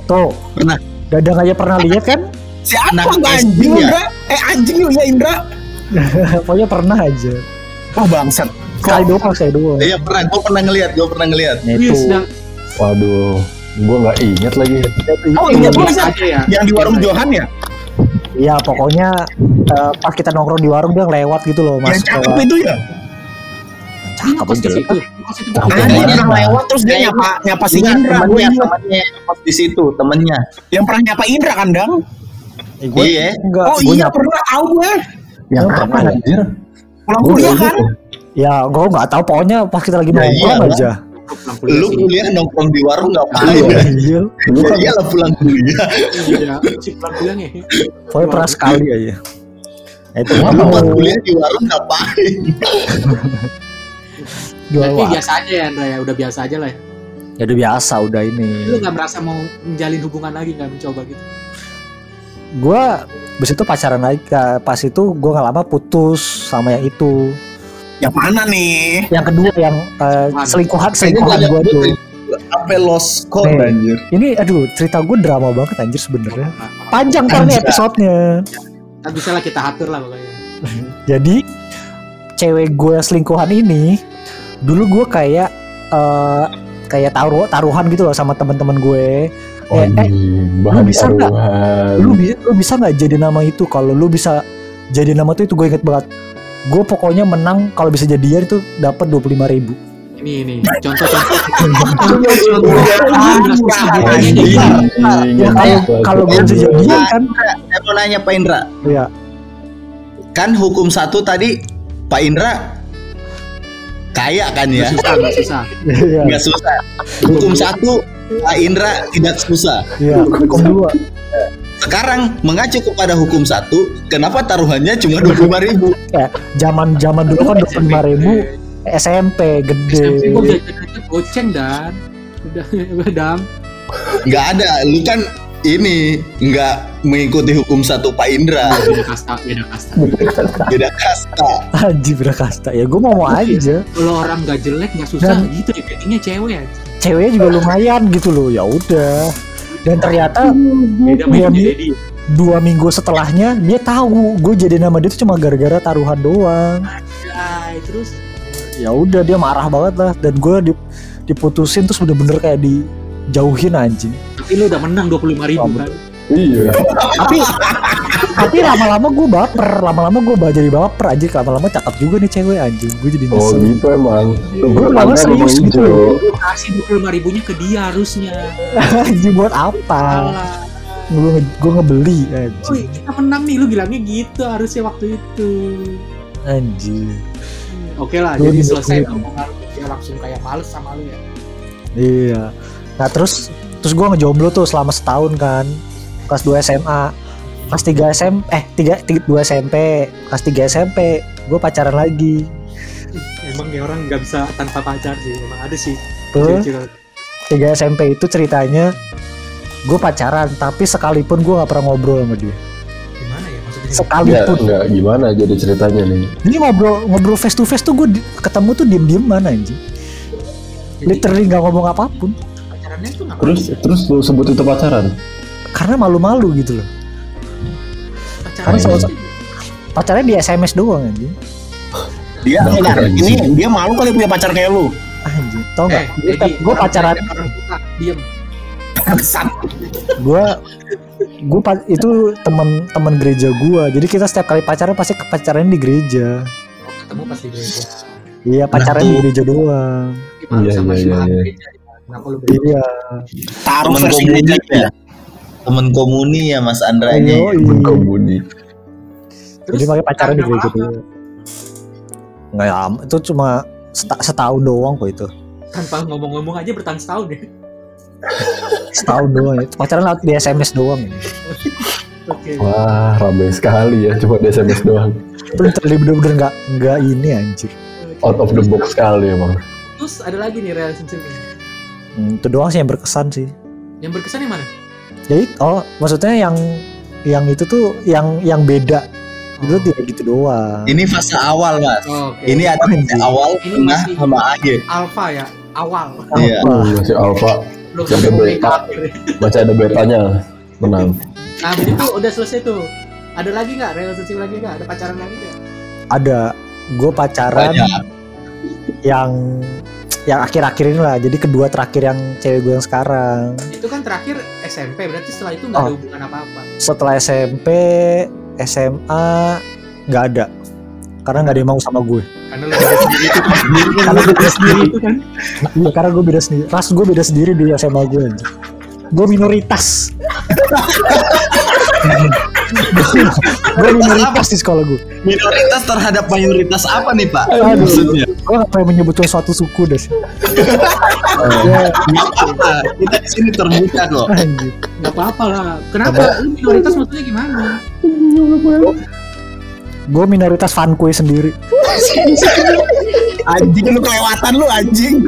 tuh Pernah. dadang aja pernah lihat kan Siapa Nah, gak SD anjing ya? Indra? Eh anjing lu ya Indra. (laughs) pokoknya pernah aja Oh bangsat. sekali doang saya doang Iya pernah, gue pernah ngeliat, gue pernah ngeliat. Nah, Iya, itu Waduh, gua nggak inget lagi. Oh biasa. aja ya. Yang di warung Johan ya? Iya pokoknya eh, pas kita nongkrong di warung dia lewat gitu loh Yang mas cakep itu ya? Kos itu Ada Yang yang lewat terus dia nyapa nyapa si Indra. Temennya, ingat. temennya pas di situ, temennya. Yang pernah nyapa Indra kan Dang? Eh, gue Iya. enggak Oh gue iya nyapa pernah tahu gue. Yang Lu apa pernah? anjir? Pulang kuliah nggak kan? ya gue nggak tahu pokoknya pas kita lagi Ya, nongkrong iyalah. aja Lu kuliah nongkrong di warung ngapain? Iya. Ya, iya Lu kan iyalah pulang kuliah. Iya, pulang kuliah nih. pokoknya pernah sekali aja Ya, itu pas mau kuliah di warung ngapain? (laughs) jual Tapi biasa aja ya Andra ya, udah biasa aja lah ya. ya udah biasa udah ini Lu gak merasa mau menjalin hubungan lagi gak mencoba gitu? gue Abis itu pacaran lagi pas itu gue nggak lama putus sama yang itu Yang mana nih? yang kedua yang Mana? selingkuhan selingkuhan gue tuh sampai lost score Nih. anjir. ini aduh cerita gue drama banget anjir sebenarnya Nah, panjang kan nih episodenya Kan bisa lah kita atur lah pokoknya. (laughs) Jadi cewek gue selingkuhan ini dulu gue kayak eh kayak taruh taruhan gitu loh sama teman-teman gue. Oh, Eh, eh, bahan lu bisa nggak? Lu bisa lu bisa nggak jadi nama itu? Kalau lu bisa jadi nama itu itu gue inget banget. Gue pokoknya menang kalau bisa jadian itu dapat dua puluh lima ribu. Ini ini. (laughs) Anjing, Ya kalau kalau gue bisa jadian kan, Saya mau nanya Pak Indra, ya kan hukum satu tadi Pak Indra kaya kan ya? Susah, nggak susah. ya Nggak susah. Hukum satu Pak Indra tidak susah. ya hukum dua. Sekarang mengacu kepada hukum satu, kenapa taruhannya cuma dua puluh ribu? Zaman zaman dulu kan dua puluh lima ribu SMP gede. SMP gue goceng dan udah udah dam. Nggak ada, lu kan ini nggak mengikuti hukum satu Pak Indra, Beda kasta, beda kasta. beda kasta. Anjir berakasta ya gue mau mau aja. Kalau orang nggak jelek nggak susah Dan- gitu ya datingnya cewek ya. ceweknya juga lumayan gitu loh ya udah dan ternyata Beda Iya, sama Mi. Dedi. dua minggu setelahnya dia tahu gue jadi nama dia tuh cuma gara-gara taruhan doang Ay, terus ya udah dia marah banget lah dan gue di- diputusin terus bener-bener kayak dijauhin anjing tapi lu udah menang 25 ribu kan? Iya. tapi tapi lama-lama gue baper lama-lama gue jadi baper anjing lama-lama cakep juga nih cewek anjing gue jadi Oh nyesel. gitu emang. Tanda lama serius gitu. Hijau. loh. lu kasih 25 ribunya ke dia harusnya. Anjing buat apa? Gue gue ngebeli Woi, anjing kita menang nih. Lu bilangnya gitu harusnya waktu itu. Anjing oke lah Lu jadi di- selesai omongan dia langsung kayak males sama lu ya. Iya. Nah terus terus gue ngejomblo tuh selama setahun kan kelas 2 SMA kelas 3 SM eh 3, 2 SMP kelas 3 SMP gue pacaran lagi. Emang ya orang nggak bisa tanpa pacar sih emang ada sih tuh. 3 SMP itu ceritanya gue pacaran tapi sekalipun gue nggak pernah ngobrol sama dia. Gimana ya maksudnya? Ya, sekalipun enggak gimana jadi ceritanya nih. ini ngobrol ngobrol face to face tuh gue ketemu tuh diem diem mana anjing literally nggak ngomong apa pun pacarannya tuh nggak Terus terus lu sebut itu pacaran? karena malu-malu gitu loh. Pacaran sama- pacarnya di SMS doang anjing. Dia Nah, enggak, ini dia malu kali punya pacar kayak lu. anjing tau eh, nggak jadi gue pacaran. diem. Kesat. gue gue itu teman teman gereja gue jadi kita setiap kali pacaran pasti pacaran di gereja. Ketemu pas di gereja. Iya pacaran tuh. di gereja doang. Iya, sama iya, iya, iya. gereja kenapa lu beda iya Taruh temen versi komuni gereja ya temen komuni ya Mas Andra ini iya. Kebudi. jadi makanya pacaran di gereja apa? doang nggak ya itu cuma seta- setahun doang kok itu tanpa ngomong-ngomong aja bertahan setahun ya setahun doang itu pacaran lewat di SMS doang ya. oke Wah, ramai sekali ya cuma di SMS doang. bener-bener nggak nggak ini anjir Out of the box sekali emang. terus ada lagi nih relationship Hmm, itu doang sih yang berkesan sih. Yang berkesan yang mana? Jadi oh maksudnya yang yang itu tuh yang yang beda. Itu tidak gitu doang. Ini fase awal Mas. Oh, oke. Ini ada fase awal Ini tengah masih- sama akhir. Alpha ya? Awal. Iya. Masih sampai mulai ke beta. masih ada betanya. Menang. nah begitu udah selesai tuh. Ada lagi nggak? Relationship lagi nggak? Ada pacaran lagi nggak? Ada. Gue pacaran banyak. yang yang akhir-akhir ini lah. Jadi kedua terakhir yang cewek gue yang sekarang. Itu kan terakhir SMP berarti setelah itu nggak ada Oh. hubungan apa-apa. Setelah SMP SMA nggak ada. Karena nggak ada yang mau sama gue. Karena lu beda sendiri itu kan. (laughs) Karena lu beda sendiri itu kan. Iya karena gue beda sendiri. Ras gue beda sendiri di SMA gue. Gue minoritas (laughs) gue minoritas di sekolah gue minoritas terhadap mayoritas apa nih Pak? Aduh. maksudnya gue gak pengen menyebutkan suatu suku deh (laughs) sih Nggak apa kita di sini terbuka kok. Anjir nggak apa-apa lah. Kenapa? Lu minoritas maksudnya gimana gue minoritas fankui sendiri. Anjing lu kelewatan lu anjing.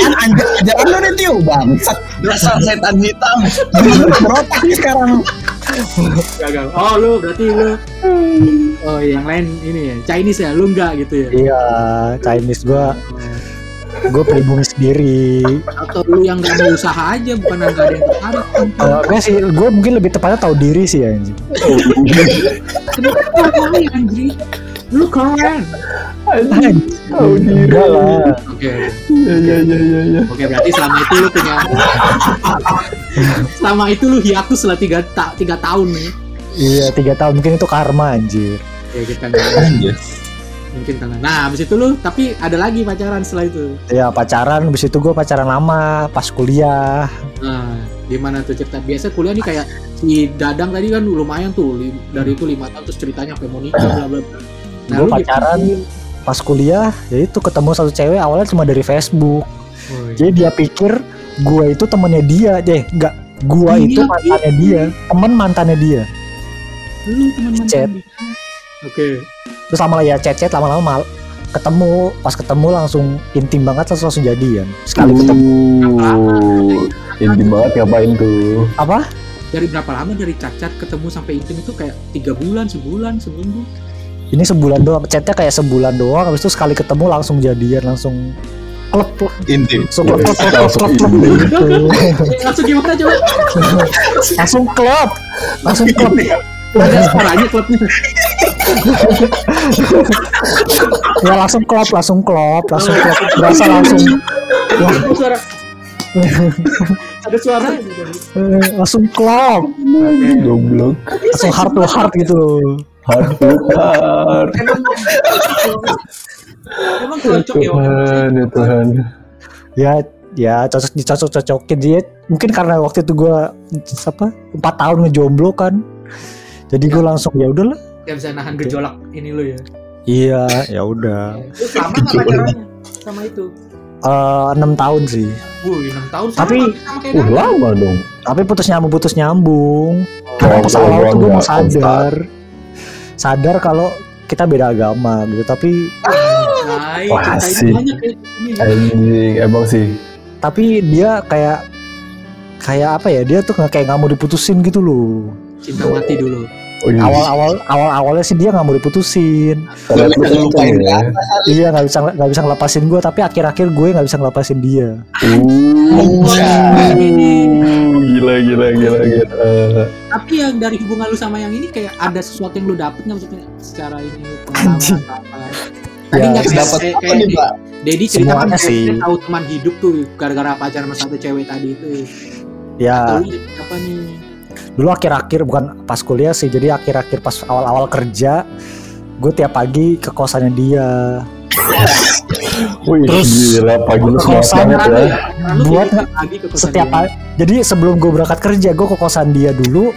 kan anjing ajaran lu nih Tio bangsat. dasar setan hitam. Berotak nih sekarang. gagal. Oh lu berarti lu. Oh yang lain ini ya. Chinese ya lu enggak gitu ya? Iya Chinese gue gue pribumi sendiri. Atau lu yang nggak mau usaha aja bukan yang nggak ada yang tertarik Kalau gue sih gue mungkin lebih tepatnya tahu diri sih ya anjing. Kenapa kali anjir lu keren. Tahu diri. lah. Oke iya iya iya. iya. oke berarti selama itu lu punya selama itu lu hiatus setelah tiga, ta tiga tahun nih. Iya tiga tahun. Mungkin itu karma anjir. Ya kita nggak Anjir. Mungkin tangan nah habis itu lu tapi ada lagi pacaran setelah itu? Ya pacaran. Habis itu gue pacaran lama pas kuliah. Nah gimana tuh cerita? Biasa kuliah nih kayak si Dadang tadi kan lumayan tuh li- dari itu lima tahun terus ceritanya sampai mau nikah bla bla bla. Gua lu pacaran. pas kuliah ya itu ketemu satu cewek awalnya cuma dari Facebook. Gimana? jadi dia pikir gue itu temennya dia. Deh enggak gue Iya, itu mantannya dia. Temen mantannya dia. Lu teman mantan Chat. dia. Oke. Terus lama ya chat chat lama-lama mal ketemu. Pas ketemu langsung intim banget terus langsung jadian. Sekali ketemu. Uh, intim banget ngapain tuh? apa? Dari berapa lama dari cacat ketemu sampai intim itu kayak tiga bulan sebulan seminggu? Ini sebulan doang. Chatnya kayak sebulan doang. Habis itu sekali ketemu langsung jadian langsung klub lah. intim. Langsung klub, klub, klub, klub, Langsung gitu. (laughs) langsung gimana coba? Langsung klub, langsung klub. (laughs) ada suaranya klubnya Ya langsung klub, langsung klub, langsung klub. Berasa langsung, wah, ada suara ada suara gitu. langsung klub, Goblok. langsung heart to heart gitu. Hard to hard. emang cocok ya Tuhan, ya Tuhan. Ya, ya cocok dicocok cocokin dia. Mungkin karena waktu itu gua apa empat tahun ngejomblo kan. Jadi gue langsung ya udahlah. Gak bisa nahan gejolak ini lo ya Iya, ya udah. Lama gak pacarannya sama itu Eh, enam tahun sih. Wuh, 6 tahun sama, Tapi- sama kayak Uh, lama dong. Tapi putus nyambung putus nyambung. Karena Oh, pas awal tuh gue mau nggak sadar, sadar kalau kita beda agama gitu. Tapi Hai, Wah, asik. ini ya. Anjing, emang sih. tapi dia kayak kayak apa ya? Dia tuh nggak kayak nggak mau diputusin gitu loh. Cinta mati dulu. Oh, iya. Awal-awal awal-awalnya sih dia nggak mau diputusin. Bisa ngelupain ya. Iya nggak bisa nggak bisa ngelepasin gue. Tapi akhir-akhir gue nggak bisa ngelepasin dia. Uh, gila, gila, gila, gila. Tapi yang dari hubungan lu sama yang ini kayak ada sesuatu yang lu dapet nggak maksudnya secara ini pengalaman apa? Tadi Ya, nggak kayak, dapat kayak, apa nih pak Dedi cerita kan sih. tahu teman hidup tuh gara-gara pacaran sama satu cewek tadi itu. Ya apa nih? Dulu akhir-akhir bukan pas kuliah sih. Jadi akhir-akhir pas awal-awal kerja, gue tiap pagi ke kosannya dia. Wih, Terus, gila, pagi lu kosan ya. ya, Buat kayak pagi ke kosan Setiap hari. Jadi sebelum gue berangkat kerja, gue ke kosan dia dulu.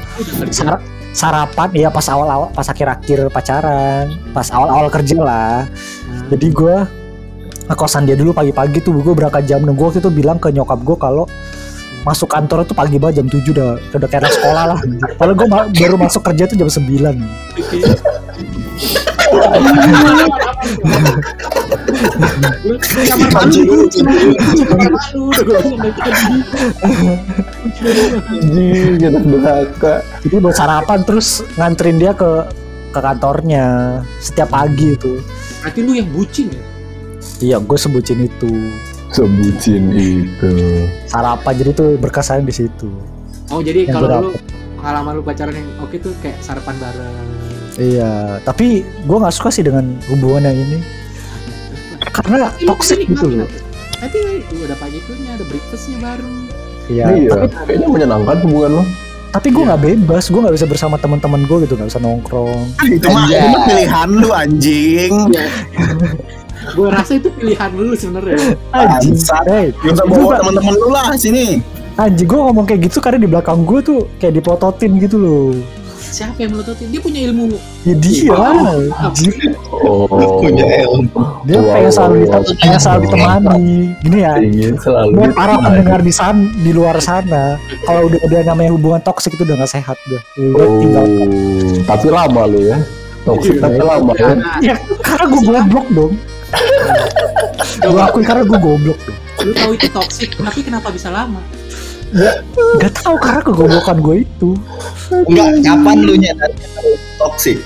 Sar- sarapan ya pas awal-awal pas akhir-akhir pacaran pas awal-awal kerja lah Nah, jadi gue ke kosan dia dulu pagi-pagi tuh gue berangkat jam 6 gue waktu itu bilang ke nyokap gue kalau masuk kantor itu pagi banget jam 7 udah udah kayak anak sekolah lah padahal gue baru masuk kerja tuh jam 9 oke. Lu kamar malu lu, kamar malu, udah gue bilang dari tadi. Anjing, kita durhaka. jadi buat sarapan terus nganterin dia ke ke kantornya setiap pagi itu Berarti lu yang bucin ya? iya gue sebutin itu Sebutin itu. sarapan jadi tuh berkesan di situ Oh jadi Yang kalau gua lu pengalaman lu pacaran yang oke tuh kayak sarapan bareng. Iya, tapi gue nggak suka sih dengan hubungan yang ini karena toxic gitu loh. Tapi itu ada pagi itunya, ada breakfastnya bareng. Iya, iya, tapi, kayaknya menyenangkan hubungan lo. tapi gue nggak bebas, gue nggak bisa bersama teman-teman gue gitu, nggak bisa nongkrong. Itu mah itu mah pilihan lu anjing. (laughs) gue rasa itu pilihan lu sebenarnya. Anjing, Bangsat. hey, Gak usah bawa teman-teman lu lah sini. anjing gue ngomong kayak gitu karena di belakang gue tuh kayak dipototin gitu loh. Siapa yang melototin? Dia punya ilmu. Ya dia lah, anjing. Oh, punya ilmu Dia Wow, pengen selalu wow, wow. pengen selalu ditemani. Gini ya, ingin selalu. buat para pendengar di sana di luar sana, kalau udah udah namanya hubungan toksik itu udah nggak sehat udah. Udah Oh, tinggal tapi lama lo ya. Toxic Iya. tapi lama ya. Ya, karena gue goblok dong. Gue akui karena gue goblok dong. lu tahu itu toxic, tapi kenapa bisa lama? Gak tahu karena kegoblokan gue itu. enggak kapan lu nyadar toxic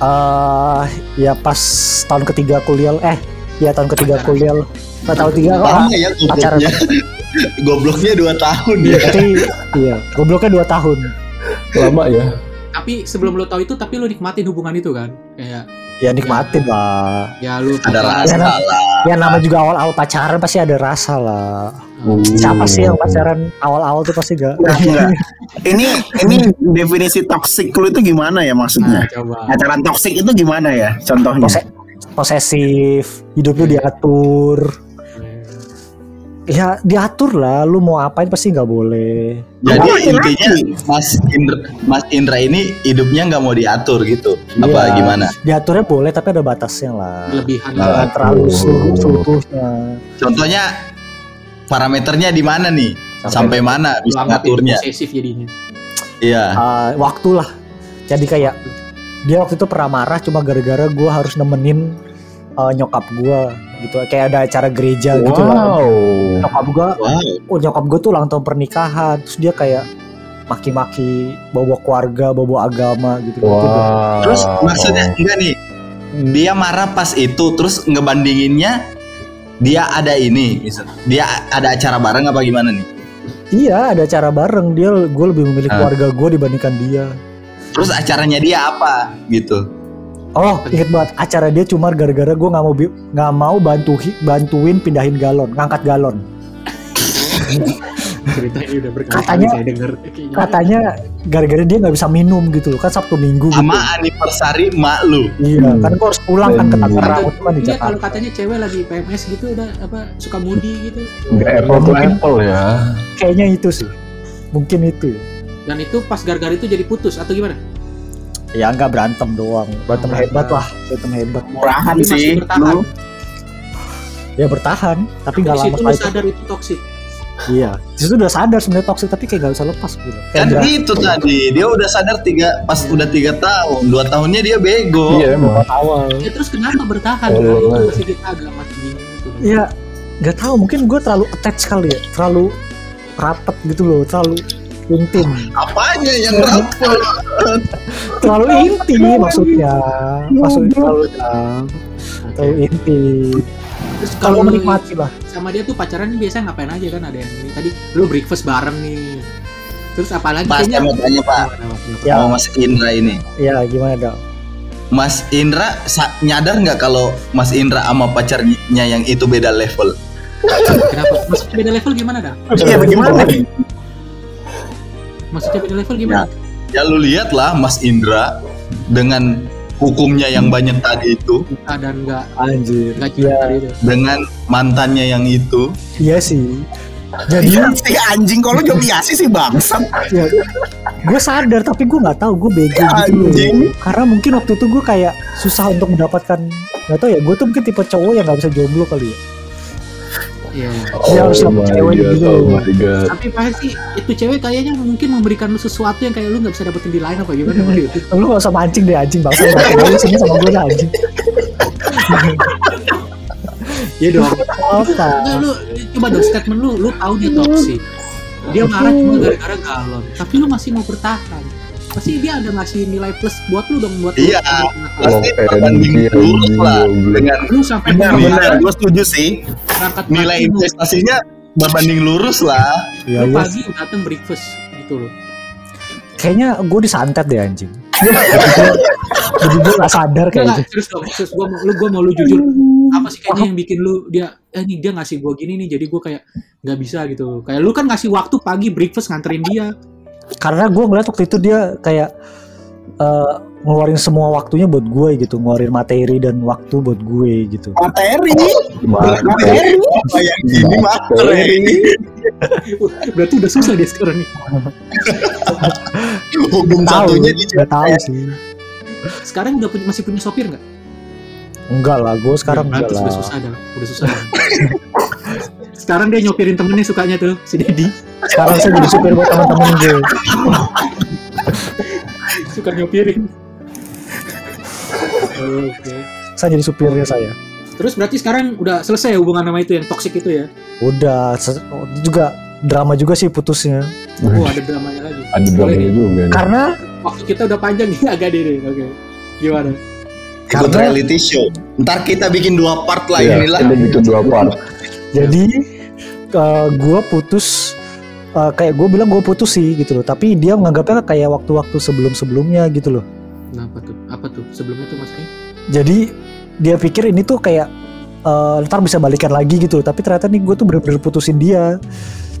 eh ya pas tahun ketiga kuliah, eh ya tahun ketiga kuliah. Nah, tahun tiga lama ya pacaran. gobloknya (laughs) gobloknya dua tahun ya Tapi iya, gobloknya dua tahun. Lama ya. Tapi sebelum lu tahu itu, tapi lu nikmatin hubungan itu kan? Kayak Ya nikmatin lah. ya lu ada rasa Ya, nah. lah Ya nama juga awal-awal pacaran pasti ada rasa lah. Hmm. Siapa sih yang pacaran awal-awal tuh pasti gak? Enggak, enggak. Ini ini definisi toxic lu itu gimana ya Nah, maksudnya? coba. Pacaran toxic itu gimana ya contohnya? Pose- posesif, hidup lu diatur. Ya diatur lah, lu mau apain pasti nggak boleh. jadi intinya Mas Indra Mas Indra ini hidupnya nggak mau diatur gitu Iya. apa gimana Diaturnya boleh tapi ada batasnya lah. Kelebihan Nah, terlalu Oh. seluruh seluruhnya. contohnya parameternya di mana nih sampai, mana lu bisa ngaturnya posesif jadinya. iya Ah, waktu lah. Jadi kayak dia waktu itu pernah marah cuma gara-gara gue harus nemenin eh, nyokap gue gitu. Kayak ada acara gereja gitu lah. Wow. Nyokap gue wow oh nyokap gue tuh ulang tahun pernikahan terus dia kayak maki-maki bawa keluarga bawa agama gitu Wow. terus maksudnya enggak nih dia marah pas itu terus ngebandinginnya dia ada ini, misal. dia ada acara bareng apa gimana nih? Iya ada acara bareng dia gue lebih memilih Ah. keluarga gue dibandingkan dia. Terus acaranya dia apa gitu? Oh inget banget acara dia cuma gara-gara gue nggak mau nggak mau bantu bantuin pindahin galon ngangkat galon. (laughs) cerita ini udah berkali-kali Katanya- saya dengar. Katanya gara-gara dia nggak bisa minum gitu loh kan Sabtu Minggu gitu. Sama anniversary mak lu. Iya Hmm. kan gue harus pulang kan ke. Tangerang kan di Iya, kalau katanya cewek lagi PMS gitu udah apa suka moody gitu Nggak apple to apple ya. Kayaknya itu sih mungkin itu ya. dan itu pas gara-gara itu jadi putus atau gimana? Ya nggak berantem doang, berantem Oh, hebat lah, berantem hebat. Murahan sih bertahan. lu. Ya bertahan, tapi nggak lama itu. sadar itu toksik. Iya, di situ udah sadar sebenarnya toxic tapi kayak gak bisa lepas gitu. Kan berasa itu tadi dia udah sadar tiga pas udah tiga tahun, dua tahunnya dia bego. Iya emang. awal. Ya terus kenapa bertahan? Oh, itu masih kita agak mati bingung gitu. Iya, nggak tahu mungkin gue terlalu attach kali ya, terlalu rapet gitu loh, terlalu intim, Apanya yang rapet? (laughs) terlalu intim maksudnya, maksudnya terlalu dalam, Oke. terlalu intim. Terus Kalau menikmati lah. sama dia tuh pacaran biasanya ngapain aja kan ada yang ini tadi lu breakfast bareng nih. Terus apalagi Pas saya mau tanya Pak, Ya. sama Mas Indra ini. Ya gimana dong? Mas Indra sa- nyadar nggak kalau Mas Indra sama pacarnya yang itu beda level? Kenapa? Maksudnya beda level gimana dah? Iya bagaimana? Maksudnya beda level gimana? Ya lu lihat lah Mas Indra dengan hukumnya yang banyak tadi itu, Kita dan nggak Anjir. nggak Iya, cinta gitu. dengan mantannya yang itu. iya sih. Jadi Iya si anjing kalau Jomiasi sih bangsat. ya, gue sadar tapi gue nggak tahu gue bego Ya, gitu loh. anjing. karena mungkin waktu itu gue kayak susah untuk mendapatkan nggak tahu ya gue tuh mungkin tipe cowok yang nggak bisa jomblo kali ya Iya. Dia harus Oh dapet my cewek God, gitu. Oh my god. Tapi pasti itu cewek kayaknya mungkin memberikan lu sesuatu yang kayak lu nggak bisa dapetin di lain apa gimana gitu. (laughs) lu gak usah mancing deh anjing bangsa lu sini sama gue dah anjing Iya dong. apa Enggak lu coba dong statement lu, lu tahu dia toksik. Dia marah cuma gara-gara galon, tapi lu masih mau bertahan. Pasti dia ada ngasih nilai plus buat lu dong buat lu. Iya. Pasti anjing, lurus lah anjing, dengan Lu sampai Benar Iya. benar, gue setuju sih. Berangkat nilai pagi, investasinya berbanding lurus lah. ya, lu ya. pagi datang breakfast gitu loh. kayaknya gue disantet deh anjing (laughs) jadi gue gak sadar kayaknya terus dong, terus gua mau lu gua mau lu jujur. Apa sih kayaknya yang bikin lu dia eh nih dia ngasih gua gini nih jadi gua kayak nggak bisa gitu. Kayak lu kan ngasih waktu pagi breakfast nganterin dia. karena gue ngeliat waktu itu dia kayak eh, ngeluarin semua waktunya buat gue gitu ngeluarin materi dan waktu buat gue gitu Materi, Materi. materi. Kayak gini materi. (laughs) Berarti udah susah dia sekarang nih. (laughs) Hubung satunya nggak tahu sih Sekarang udah punya, masih punya sopir nggak? enggak lah gue sekarang Udah, enggak udah lah susah dah, udah susah. dah. (laughs) sekarang dia nyopirin temennya sukanya tuh si Dedi sekarang saya jadi supir buat teman-teman gue suka nyopirin. Oke. saya jadi supirnya saya Terus berarti sekarang udah selesai hubungan sama itu yang toksik itu ya? udah oh, itu juga drama juga sih putusnya Oh ada dramanya lagi. Ada dramanya nih. juga nih. karena Waktu kita udah panjang (laughs) nih agak deh. Oke. Gimana? Ikut Karena- reality show. Ntar kita bikin dua part lah Iya, inilah. ini bikin dua part. jadi gue putus eh, kayak gue bilang gue putus sih gitu loh tapi dia menganggapnya kayak waktu-waktu sebelum-sebelumnya gitu loh Kenapa tuh? Apa tuh? Sebelumnya tuh maksudnya? jadi dia pikir ini tuh kayak eh, ntar bisa balikan lagi gitu tapi ternyata nih gue tuh bener-bener putusin dia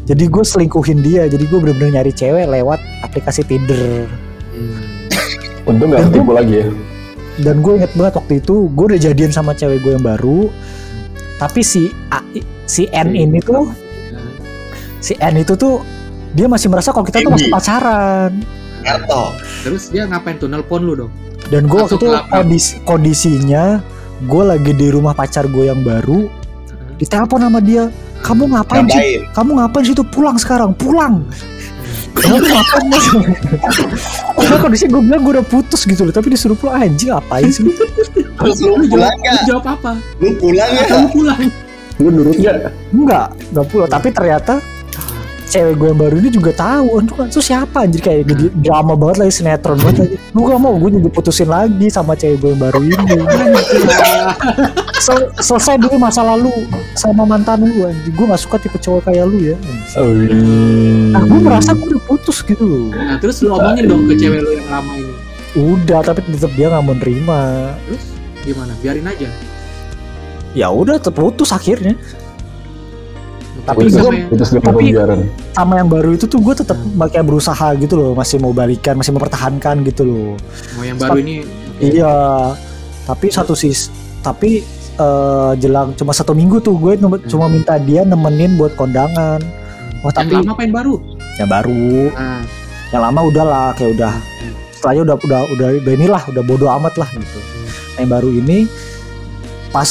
jadi gue selingkuhin dia jadi gue bener-bener nyari cewek lewat aplikasi Tinder Untung nggak ketipu lagi ya. dan gue inget banget waktu itu gue udah jadian sama cewek gue yang baru tapi si A- si N ini tuh si N itu tuh dia masih merasa kalau kita tuh masih pacaran Karto. Terus dia ngapain tuh? Nelpon lu dong? dan gue waktu itu kondisi kondisinya gue lagi di rumah pacar gue yang baru ditelepon sama dia kamu ngapain sih kamu ngapain sih tuh pulang sekarang pulang kamu ngapain mas Karena kondisinya gue bilang gue udah putus gitu loh tapi disuruh pulang anjing ngapain sih lu? Terus lu Lu pulang jawab, lu nggak? jawab apa? Lu pulang ya? Kamu pulang. Lu nurut nggak? enggak enggak pulang tapi ternyata cewek gue yang baru ini juga tahu itu kan tuh siapa anjir kayak jadi drama banget lagi sinetron banget lagi gue gak mau gue jadi putusin lagi sama cewek gue yang baru ini (laughs) Sel- selesai dulu masa lalu sama mantan lu anjir gue gak suka tipe cowok kayak lu ya Oh, iya. nah gue merasa gue udah putus gitu loh Nah, terus lu omongin dong ke cewek lu yang lama ini. udah tapi tetap dia nggak mau nerima Terus gimana? Biarin aja. ya udah terputus akhirnya Tapi di tapi- pembiaran. sama yang baru itu tuh gue tetap kayak berusaha gitu loh masih mau balikan masih mempertahankan gitu loh Mau yang baru ini Iya, tapi satu sis, tapi eh, jelang cuma satu minggu tuh gue nem- cuma minta dia nemenin buat kondangan. Oh yang tapi lama apa yang baru? yang baru, Nah, yang lama udahlah kayak udah setelahnya udah udah udah udah inilah udah bodo amat lah gitu. Nah, yang baru ini pas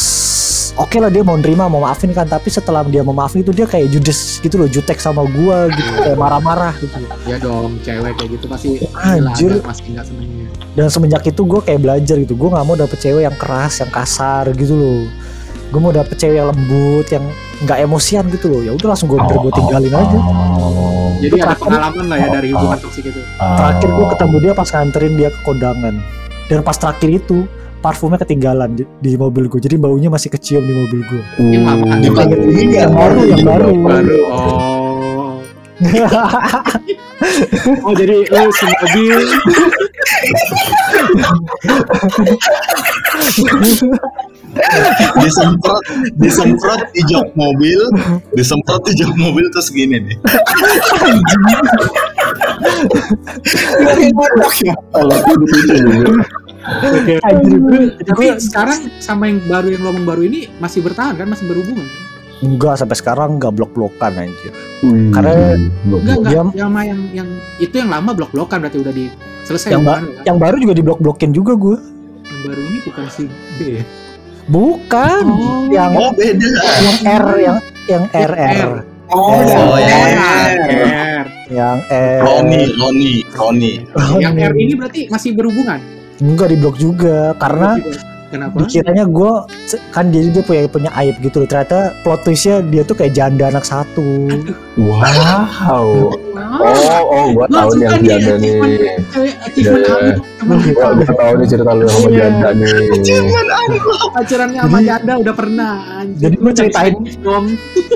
oke lah dia mau nerima mau maafin kan tapi setelah dia mau maafin itu dia kayak judes gitu loh jutek sama gua gitu kayak marah-marah gitu ya dong, cewek kayak gitu pasti Anjir. pasti nggak senengnya. dan semenjak itu gue kayak belajar gitu gue nggak mau dapet cewek yang keras yang kasar gitu loh gue mau dapet cewek yang lembut yang nggak emosian gitu loh ya udah langsung gue gue tinggalin aja Oh. Jadi ada terakhir- pengalaman lah ya dari hubungan toksik itu. terakhir gue ketemu dia pas nganterin dia ke kondangan dan pas terakhir itu parfumnya ketinggalan di, di mobil gue jadi baunya masih kecium di mobil gue Yang lama. Mana? yang baru yang baru Baru. Oh. oh jadi lu semobil disemprot disemprot di jok mobil disemprot di jok mobil terus gini nih Kalau aku di situ Anjir, gue- Tapi gue- sekarang sama yang baru yang ngomong baru ini masih bertahan kan masih berhubungan kan? enggak sampai sekarang enggak blok-blokan anjir Wih, Karena-. Enggak enggak. Dia- Yang sama yang yang itu yang lama blok-blokan berarti udah di selesai Yang lu kan? yang baru juga di blok-blokin juga gue Yang baru ini bukan si B ya? bukan Oh. yang oh beda yang R yang yang RR Oh, Oh, ya. ya. R. yang R Roni Roni Roni Yang R ini berarti masih berhubungan. Enggak di blok juga. Karena Kenapa? dikiranya gue kan jadi dia punya punya aib gitu loh ternyata plot twistnya dia tuh kayak janda anak satu Wow. Oh, oh, gua Gua tahu nih yang nih janda nih. achievement- Ya, ya. Gua, gua tahu nih cerita lu sama Iya. janda nih. Pacarannya sama janda udah pernah. Jadi gua ceritain-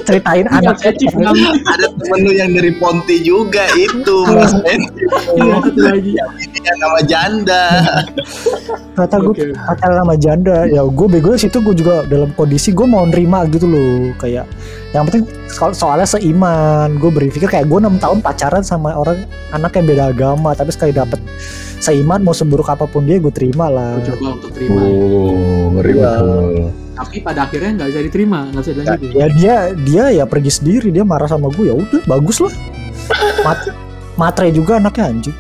ceritain Iya, dong. ada temen lu yang dari Ponti juga itu Mas Ben Iya, lagi. yang nama janda ternyata gue pacaran sama janda ya gue bego situ gue juga dalam kondisi gue mau nerima gitu loh. Kayak yang penting soal soalnya seiman. Gue berpikir kayak gue enam tahun pacaran sama orang anak yang beda agama. Tapi sekali dapet seiman mau seburuk apa pun dia gue terima lah. Gua coba untuk terima. Oh, ngeri betul. Tapi pada akhirnya nggak bisa diterima, nggak bisa ya, dilanjutin. ya dia dia ya pergi sendiri. Dia marah sama gue ya udah bagus lah (laughs) Mat matre juga anaknya anjing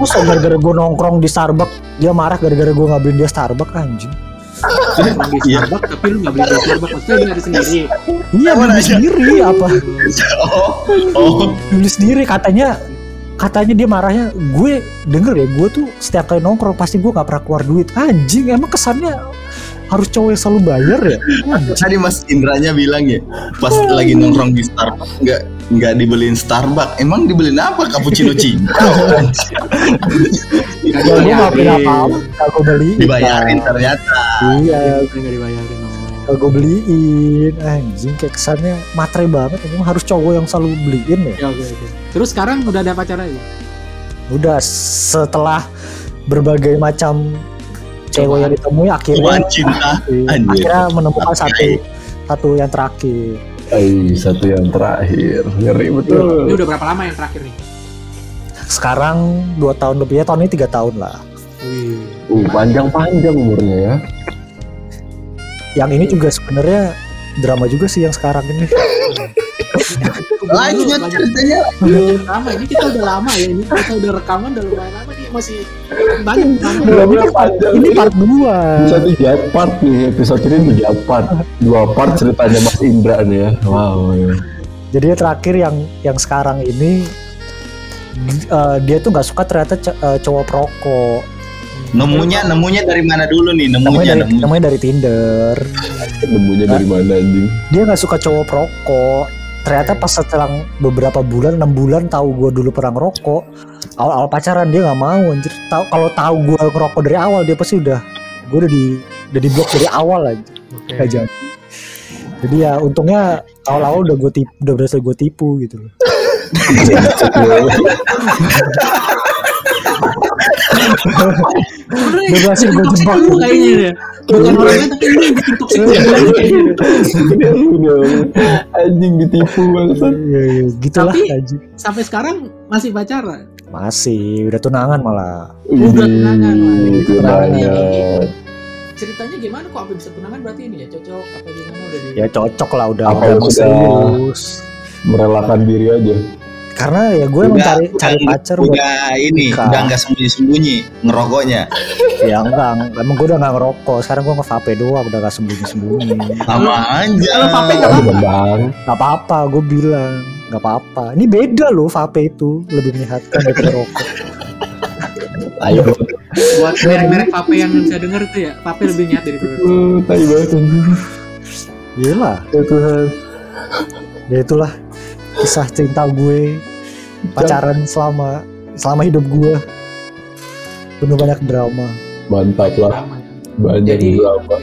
Masa gara-gara gue nongkrong di Starbucks dia marah gara-gara gue nggak beliin dia Starbucks anjing. Starbucks tapi lu nggak beli di Starbucks maksudnya lu nyari sendiri? Iya Apa beli sendiri apa? (laughs) Oh. Oh. Beli sendiri katanya katanya dia marahnya gue denger ya gue tuh setiap kali nongkrong pasti gue nggak pernah keluar duit. Anjing emang kesannya harus cowok yang selalu bayar ya? (laughs) Tadi Mas Indranya bilang ya pas lagi nongkrong di Starbucks nggak nggak dibeliin Starbucks. Emang dibeliin apa? Cappuccino (laughs) nggak ya gue apa-apa nggak gue beliin. Dibayarin ternyata. Iya. Nggak dibayarin oh. gue beliin. Anjing kayak kesannya matre banget. Emang harus cowok yang selalu beliin ya? Ya oke oke. Terus sekarang udah ada pacar aja udah setelah berbagai macam cewek yang ditemui akhirnya cinta anjir. akhirnya menemukan satu satu yang terakhir Eh, satu yang terakhir. Ngeri ini betul. udah berapa lama yang terakhir nih sekarang dua tahun lebih ya tahun ini tiga tahun lah Wih. Uh, panjang-panjang umurnya ya. yang ini juga sebenarnya drama juga sih yang sekarang ini lanjut ceritanya lama ini kita udah lama ya ini kita udah rekaman udah lumayan lama nih masih banyak panjang. ini part dua Bisa tiga part nih episode ini tiga part. Dua part ceritanya Mas Indra nih ya. Wow. ya. jadi terakhir yang yang sekarang ini eh, dia tuh nggak suka ternyata eh, cowok perokok nemunya nemunya dari mana dulu nih namanya nemunya dari nemunya namanya dari Tinder Nemunya dari mana anjing? dia nggak suka cowok perokok ternyata pas setelah beberapa bulan enam bulan tahu gue dulu pernah ngerokok awal-awal pacaran dia nggak mau anjir tahu kalau tahu gue ngerokok dari awal dia pasti udah gue udah di udah di blok dari awal aja Oke. Nggak jadi jadi ya untungnya awal-awal udah gue tipu udah berhasil gue tipu gitu loh Sebenarnya Udah berhasil gue jebak lu kayaknya. Bukan orangnya tapi lu yang bikin toxic lu kayaknya deh. Udah, anjing ditipu bangsat. Iya, iya, gitulah Tapi- Sampai sekarang masih pacaran. Masih udah tunangan malah. Udah tunangan, yang Ceritanya gimana kok sampai bisa tunangan berarti ini ya? Cocok apa gimana udah di ya cocok lah udah Apa udah serius Merelakan diri aja. karena ya gue emang Udah- cari udah- cari pacar buat udah ini nikah. udah nggak sembunyi-sembunyi ngerokoknya (laughs) ya enggak emang gue udah gak ngerokok. Sekarang gue nge-vape doang udah gak sembunyi sembunyi sama aja. Kalau vape nggak apa-apa, gue bilang Gak apa-apa Ini beda loh vape itu Lebih menyehatkan daripada rokok (laughs) ayo buat merek-merek vape yang bisa denger itu ya vape lebih niat dari produk Uh, tai banget. Iyalah Ya Tuhan. Ya itulah Kisah cinta gue Pacaran selama Selama hidup gue Penuh banyak drama Mantap lah. Drama ya. Banyak Jadi- drama.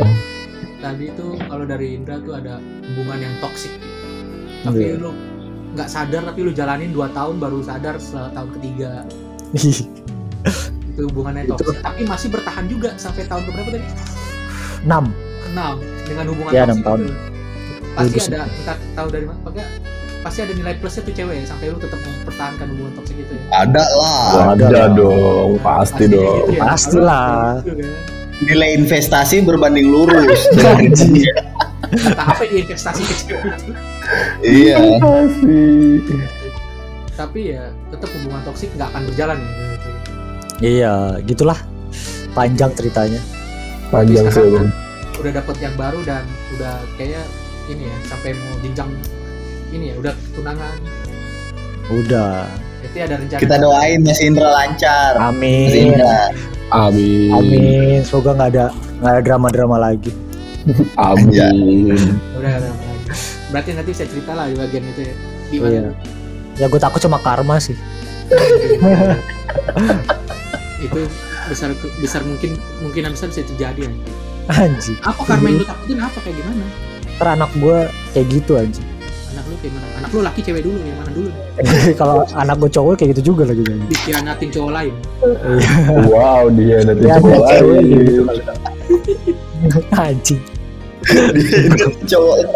tadi tuh kalau dari Indra tuh ada hubungan yang toksik tapi Iya. lu nggak sadar tapi lu jalanin 2 tahun baru sadar setelah tahun ketiga. (laughs) Itu hubungannya toksik tapi masih bertahan juga sampai tahun keberapa tadi? 6 enam. Dengan hubungan Ya, toksik enam tahun. itu. Pasti ada kita tahu dari mana. Pokoknya pasti ada nilai plusnya tuh cewek sampai lu tetap mempertahankan hubungan toksik itu ya. ada lah. Ada Ada dong, pasti Pastinya dong. gitu ya. Pastilah. Gitu kan. nilai investasi berbanding lurus. (laughs) Kata apa di investasi ke cewek itu iya. Tapi ya tetap hubungan toksik nggak akan berjalan ya Iya gitulah. Panjang ceritanya. Panjang sih bang. udah dapet yang baru dan udah kayak ini ya sampai mau jenjang ini ya udah tunangan. Udah. Berarti ada rencana kita doain Mas Indra lancar. Mas Amin Indra. Amin. Amin. Semoga gak ada nggak ada drama-drama lagi. (laughs) Amin. udah ada lagi berarti nanti saya cerita lah di bagian itu ya. Gimana Iya. Ya gue takut cuma karma sih. (laughs) Itu besar besar mungkin mungkinan besar bisa terjadi ya. Anjing. Apa karma yang lu takutin? Apa kayak gimana? Ntar anak gue kayak gitu anjing. Anak lu kayak mana anak lu laki cewek dulu yang mana dulu? (laughs) Kalau anak gue cowok kayak gitu juga lagi jadi dikhianatin cowok lain. Wow dia nanti Ya, coba ada cewek lagi. gitu. (laughs) Anjing cowok. (laughs)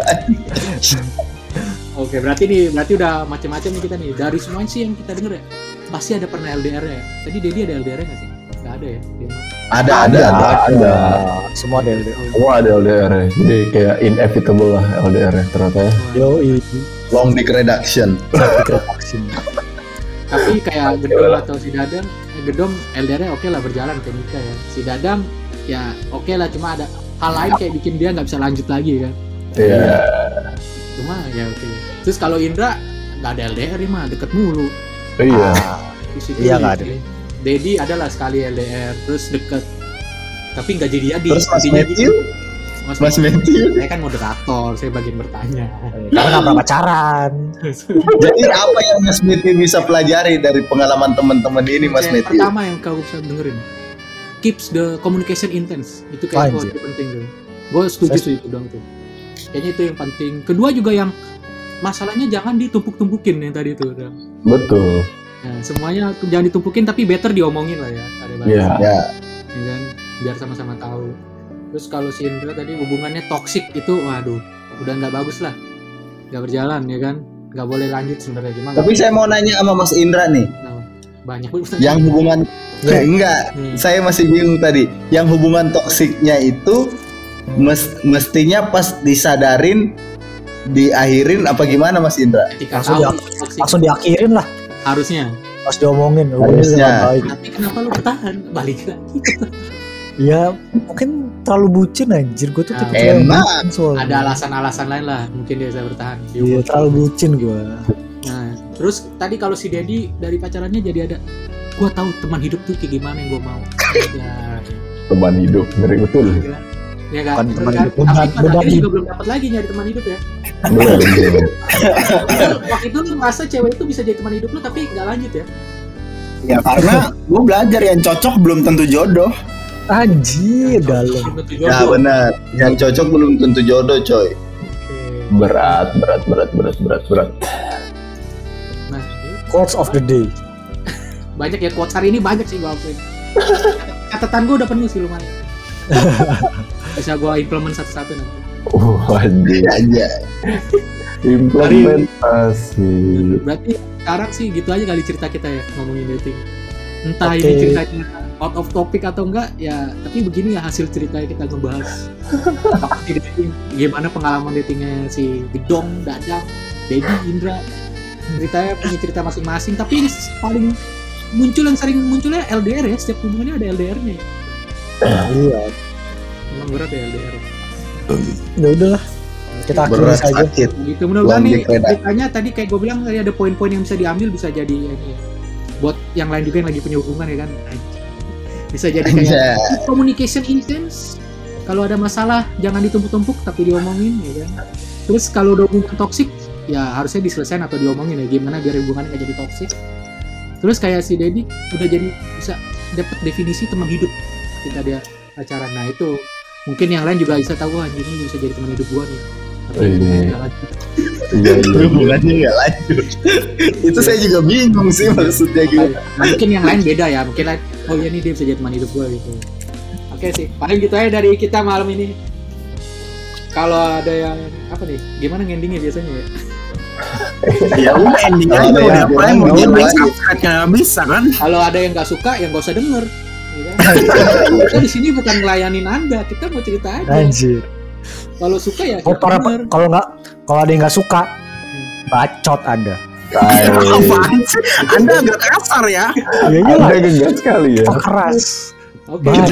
Oke berarti nih berarti udah macam-macam nih kita nih. Dari semuanya sih yang kita denger ya pasti ada pernah LDR ya. Tadi Dedi ada LDR nggak sih? Nggak ada ya? Ada ada Ada, ada. Semua ada LDR Semua ada LDR ya. Jadi kayak inevitable lah LDR ya ternyata ya. Yo ini long dick reduction. Vaksin tapi kayak Gedom atau si Dadang eh, Gedom LDR-nya oke lah berjalan ke nikah ya. Si Dadang ya oke lah cuma ada hal lain kayak bikin dia nggak bisa lanjut lagi kan? Iya. cuma ya oke. Terus kalau Indra nggak ada LDR ya mah deket mulu. Iya. situ Iya, nggak ada. Dedi adalah sekali LDR terus deket. Tapi nggak jadi jadi terus Mas Matthew? gitu. Mas, Mas Matthew. Saya kan moderator saya bagian bertanya. Karena gak pernah pacaran. Jadi apa yang Mas Matthew bisa pelajari dari pengalaman teman-teman ini Mas Yang Matthew? pertama yang kau bisa dengerin keeps the communication intense. Itu kayak oh, itu penting tuh. Gue setuju tuh itu dong tuh. Kayaknya itu yang penting. Kedua juga yang masalahnya jangan ditumpuk-tumpukin yang tadi itu. Betul. Nah, semuanya jangan ditumpukin tapi better diomongin lah ya ada bahasa Iya. ya. Ya kan? Biar sama-sama tahu. Terus kalau si Indra tadi hubungannya toksik itu waduh udah nggak bagus lah. Nggak berjalan ya kan? Nggak boleh lanjut sebenarnya cuma tapi saya mau nanya sama Mas Indra nih banyak (laughs) yang hubungan Ya. enggak. Hmm. saya masih bingung tadi. Yang hubungan toksiknya itu mes- mestinya pas disadarin diakhirin apa gimana Mas Indra? Ketika Langsung toksik Langsung diakhirin lah. Harusnya. Pas diomongin Harusnya. tapi kenapa lu bertahan balik lagi. (laughs) Ya mungkin terlalu bucin anjir. Gue tuh Ah, tipe enak. bucin soalnya. Ada alasan-alasan lain lah mungkin dia bisa bertahan. Di Iya umur terlalu bucin gue nah terus tadi kalau si Dedi dari pacarannya jadi ada gua tahu teman hidup tuh kayak gimana yang gua mau ya (laughs) Teman hidup ngeri betul. gila. ya kan Bukan teman Kan- hidup, beban- pada beban akhirnya juga belum dapat lagi nyari teman hidup ya (laughs) Belum, belum. waktu itu lu merasa cewek itu bisa jadi teman hidup lu tapi nggak lanjut ya Ya karena gue belajar yang cocok belum tentu jodoh. Anjir dalam. Ya benar. Yang cocok belum tentu jodoh, coy. Oke. Berat, berat, berat, berat, berat, berat. Quotes of the day. (laughs) banyak ya quotes hari ini banyak sih gue akuin (laughs) catatan gue udah penuh sih lumayan (laughs) bisa gue implement satu-satu nanti Oh, anjing. Aja. Implementasi. berarti sekarang sih gitu aja kali cerita kita ya ngomongin dating entah Oke. ini ceritanya out of topic atau enggak ya tapi begini ya hasil ceritanya kita ngebahas dating gimana pengalaman datingnya si Gedong, Dadang, Dedi, Indra ceritanya punya cerita masing-masing tapi ini paling muncul yang sering munculnya LDR ya setiap hubungannya ada LDR-nya ya. Iya. Emang berat ya LDR Ya udahlah. Kita akhiri Berat saja. gitu mudah-mudahan nih ceritanya tadi kayak gue bilang tadi ada poin-poin yang bisa diambil bisa jadi ya, ini ya. buat yang lain juga yang lagi punya hubungan ya kan bisa jadi kayak Aja. communication intense kalau ada masalah jangan ditumpuk-tumpuk tapi diomongin ya kan terus kalau udah hubungan toksik ya harusnya diselesaikan atau diomongin ya gimana biar hubungannya nggak jadi toksik terus kayak si Dedi udah jadi bisa dapat definisi teman hidup ketika dia pacaran nah itu mungkin yang lain juga bisa tahu "Wah, anjing ini bisa jadi teman hidup gua nih tapi Ini. nggak lanjut. Iya, iya. Hubungannya nggak lanjut. Itu saya juga bingung sih maksudnya gitu. Nah, mungkin yang lain beda ya mungkin lain oh iya nih dia bisa jadi teman hidup gue gitu oke sih paling gitu aja dari kita malam ini kalau ada yang apa nih gimana endingnya biasanya ya Ya udah endingnya aja iya, udah yang mau iya, dia iya. like subscribe nggak bisa kan? kalau ada yang nggak suka yang nggak usah denger ya kan? (laughs) kita di sini bukan ngelayanin anda kita mau cerita aja Anjir. kalau suka ya Oh, kita para denger. kalau nggak kalau ada yang nggak suka, bacot. Tai. Apaan sih? Anda agak kasar ya. Ya Anda iyalah. gegas sekali ya. Oh, keras. Oke Bacot.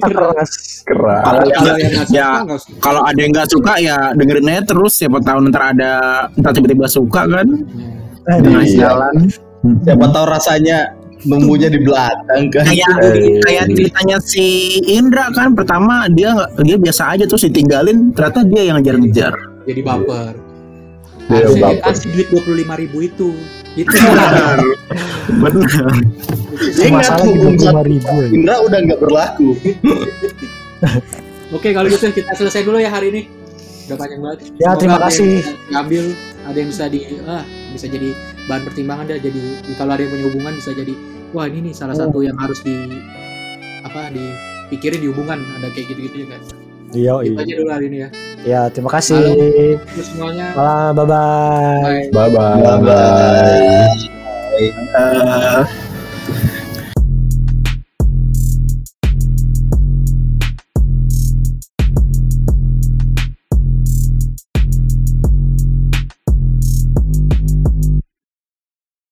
Keras. Keras. Kalau kalau yang ya kalau ada yang nggak suka ya dengerin aja terus siapa tahu ntar ada ntar tiba-tiba suka kan Eh, tengah Iya. jalan Siapa tahu rasanya nunggunya di belakang kan. kayak Eh. kayak ceritanya si Indra kan pertama dia nggak dia biasa aja terus ditinggalin ternyata dia yang ngejar-ngejar jadi baper Baper. kasih duit dua puluh lima ribu itu itu (laughs) benar benar tuh, lima ribu ya. Indra udah nggak berlaku. Oke kalau gitu kita selesai dulu ya hari ini. Udah panjang banget. Ya, Semoga terima kasih. diambil, ada yang bisa di ah bisa jadi bahan pertimbangan dah jadi kalau ada yang punya hubungan bisa jadi wah ini nih salah satu yang harus di apa dipikirin di hubungan ada kayak gitu-gitu ya kan. Iya, Itu iya. aja dulu hari ini ya. Ya, terima kasih. Terus semuanya Malam, bye bye. bye.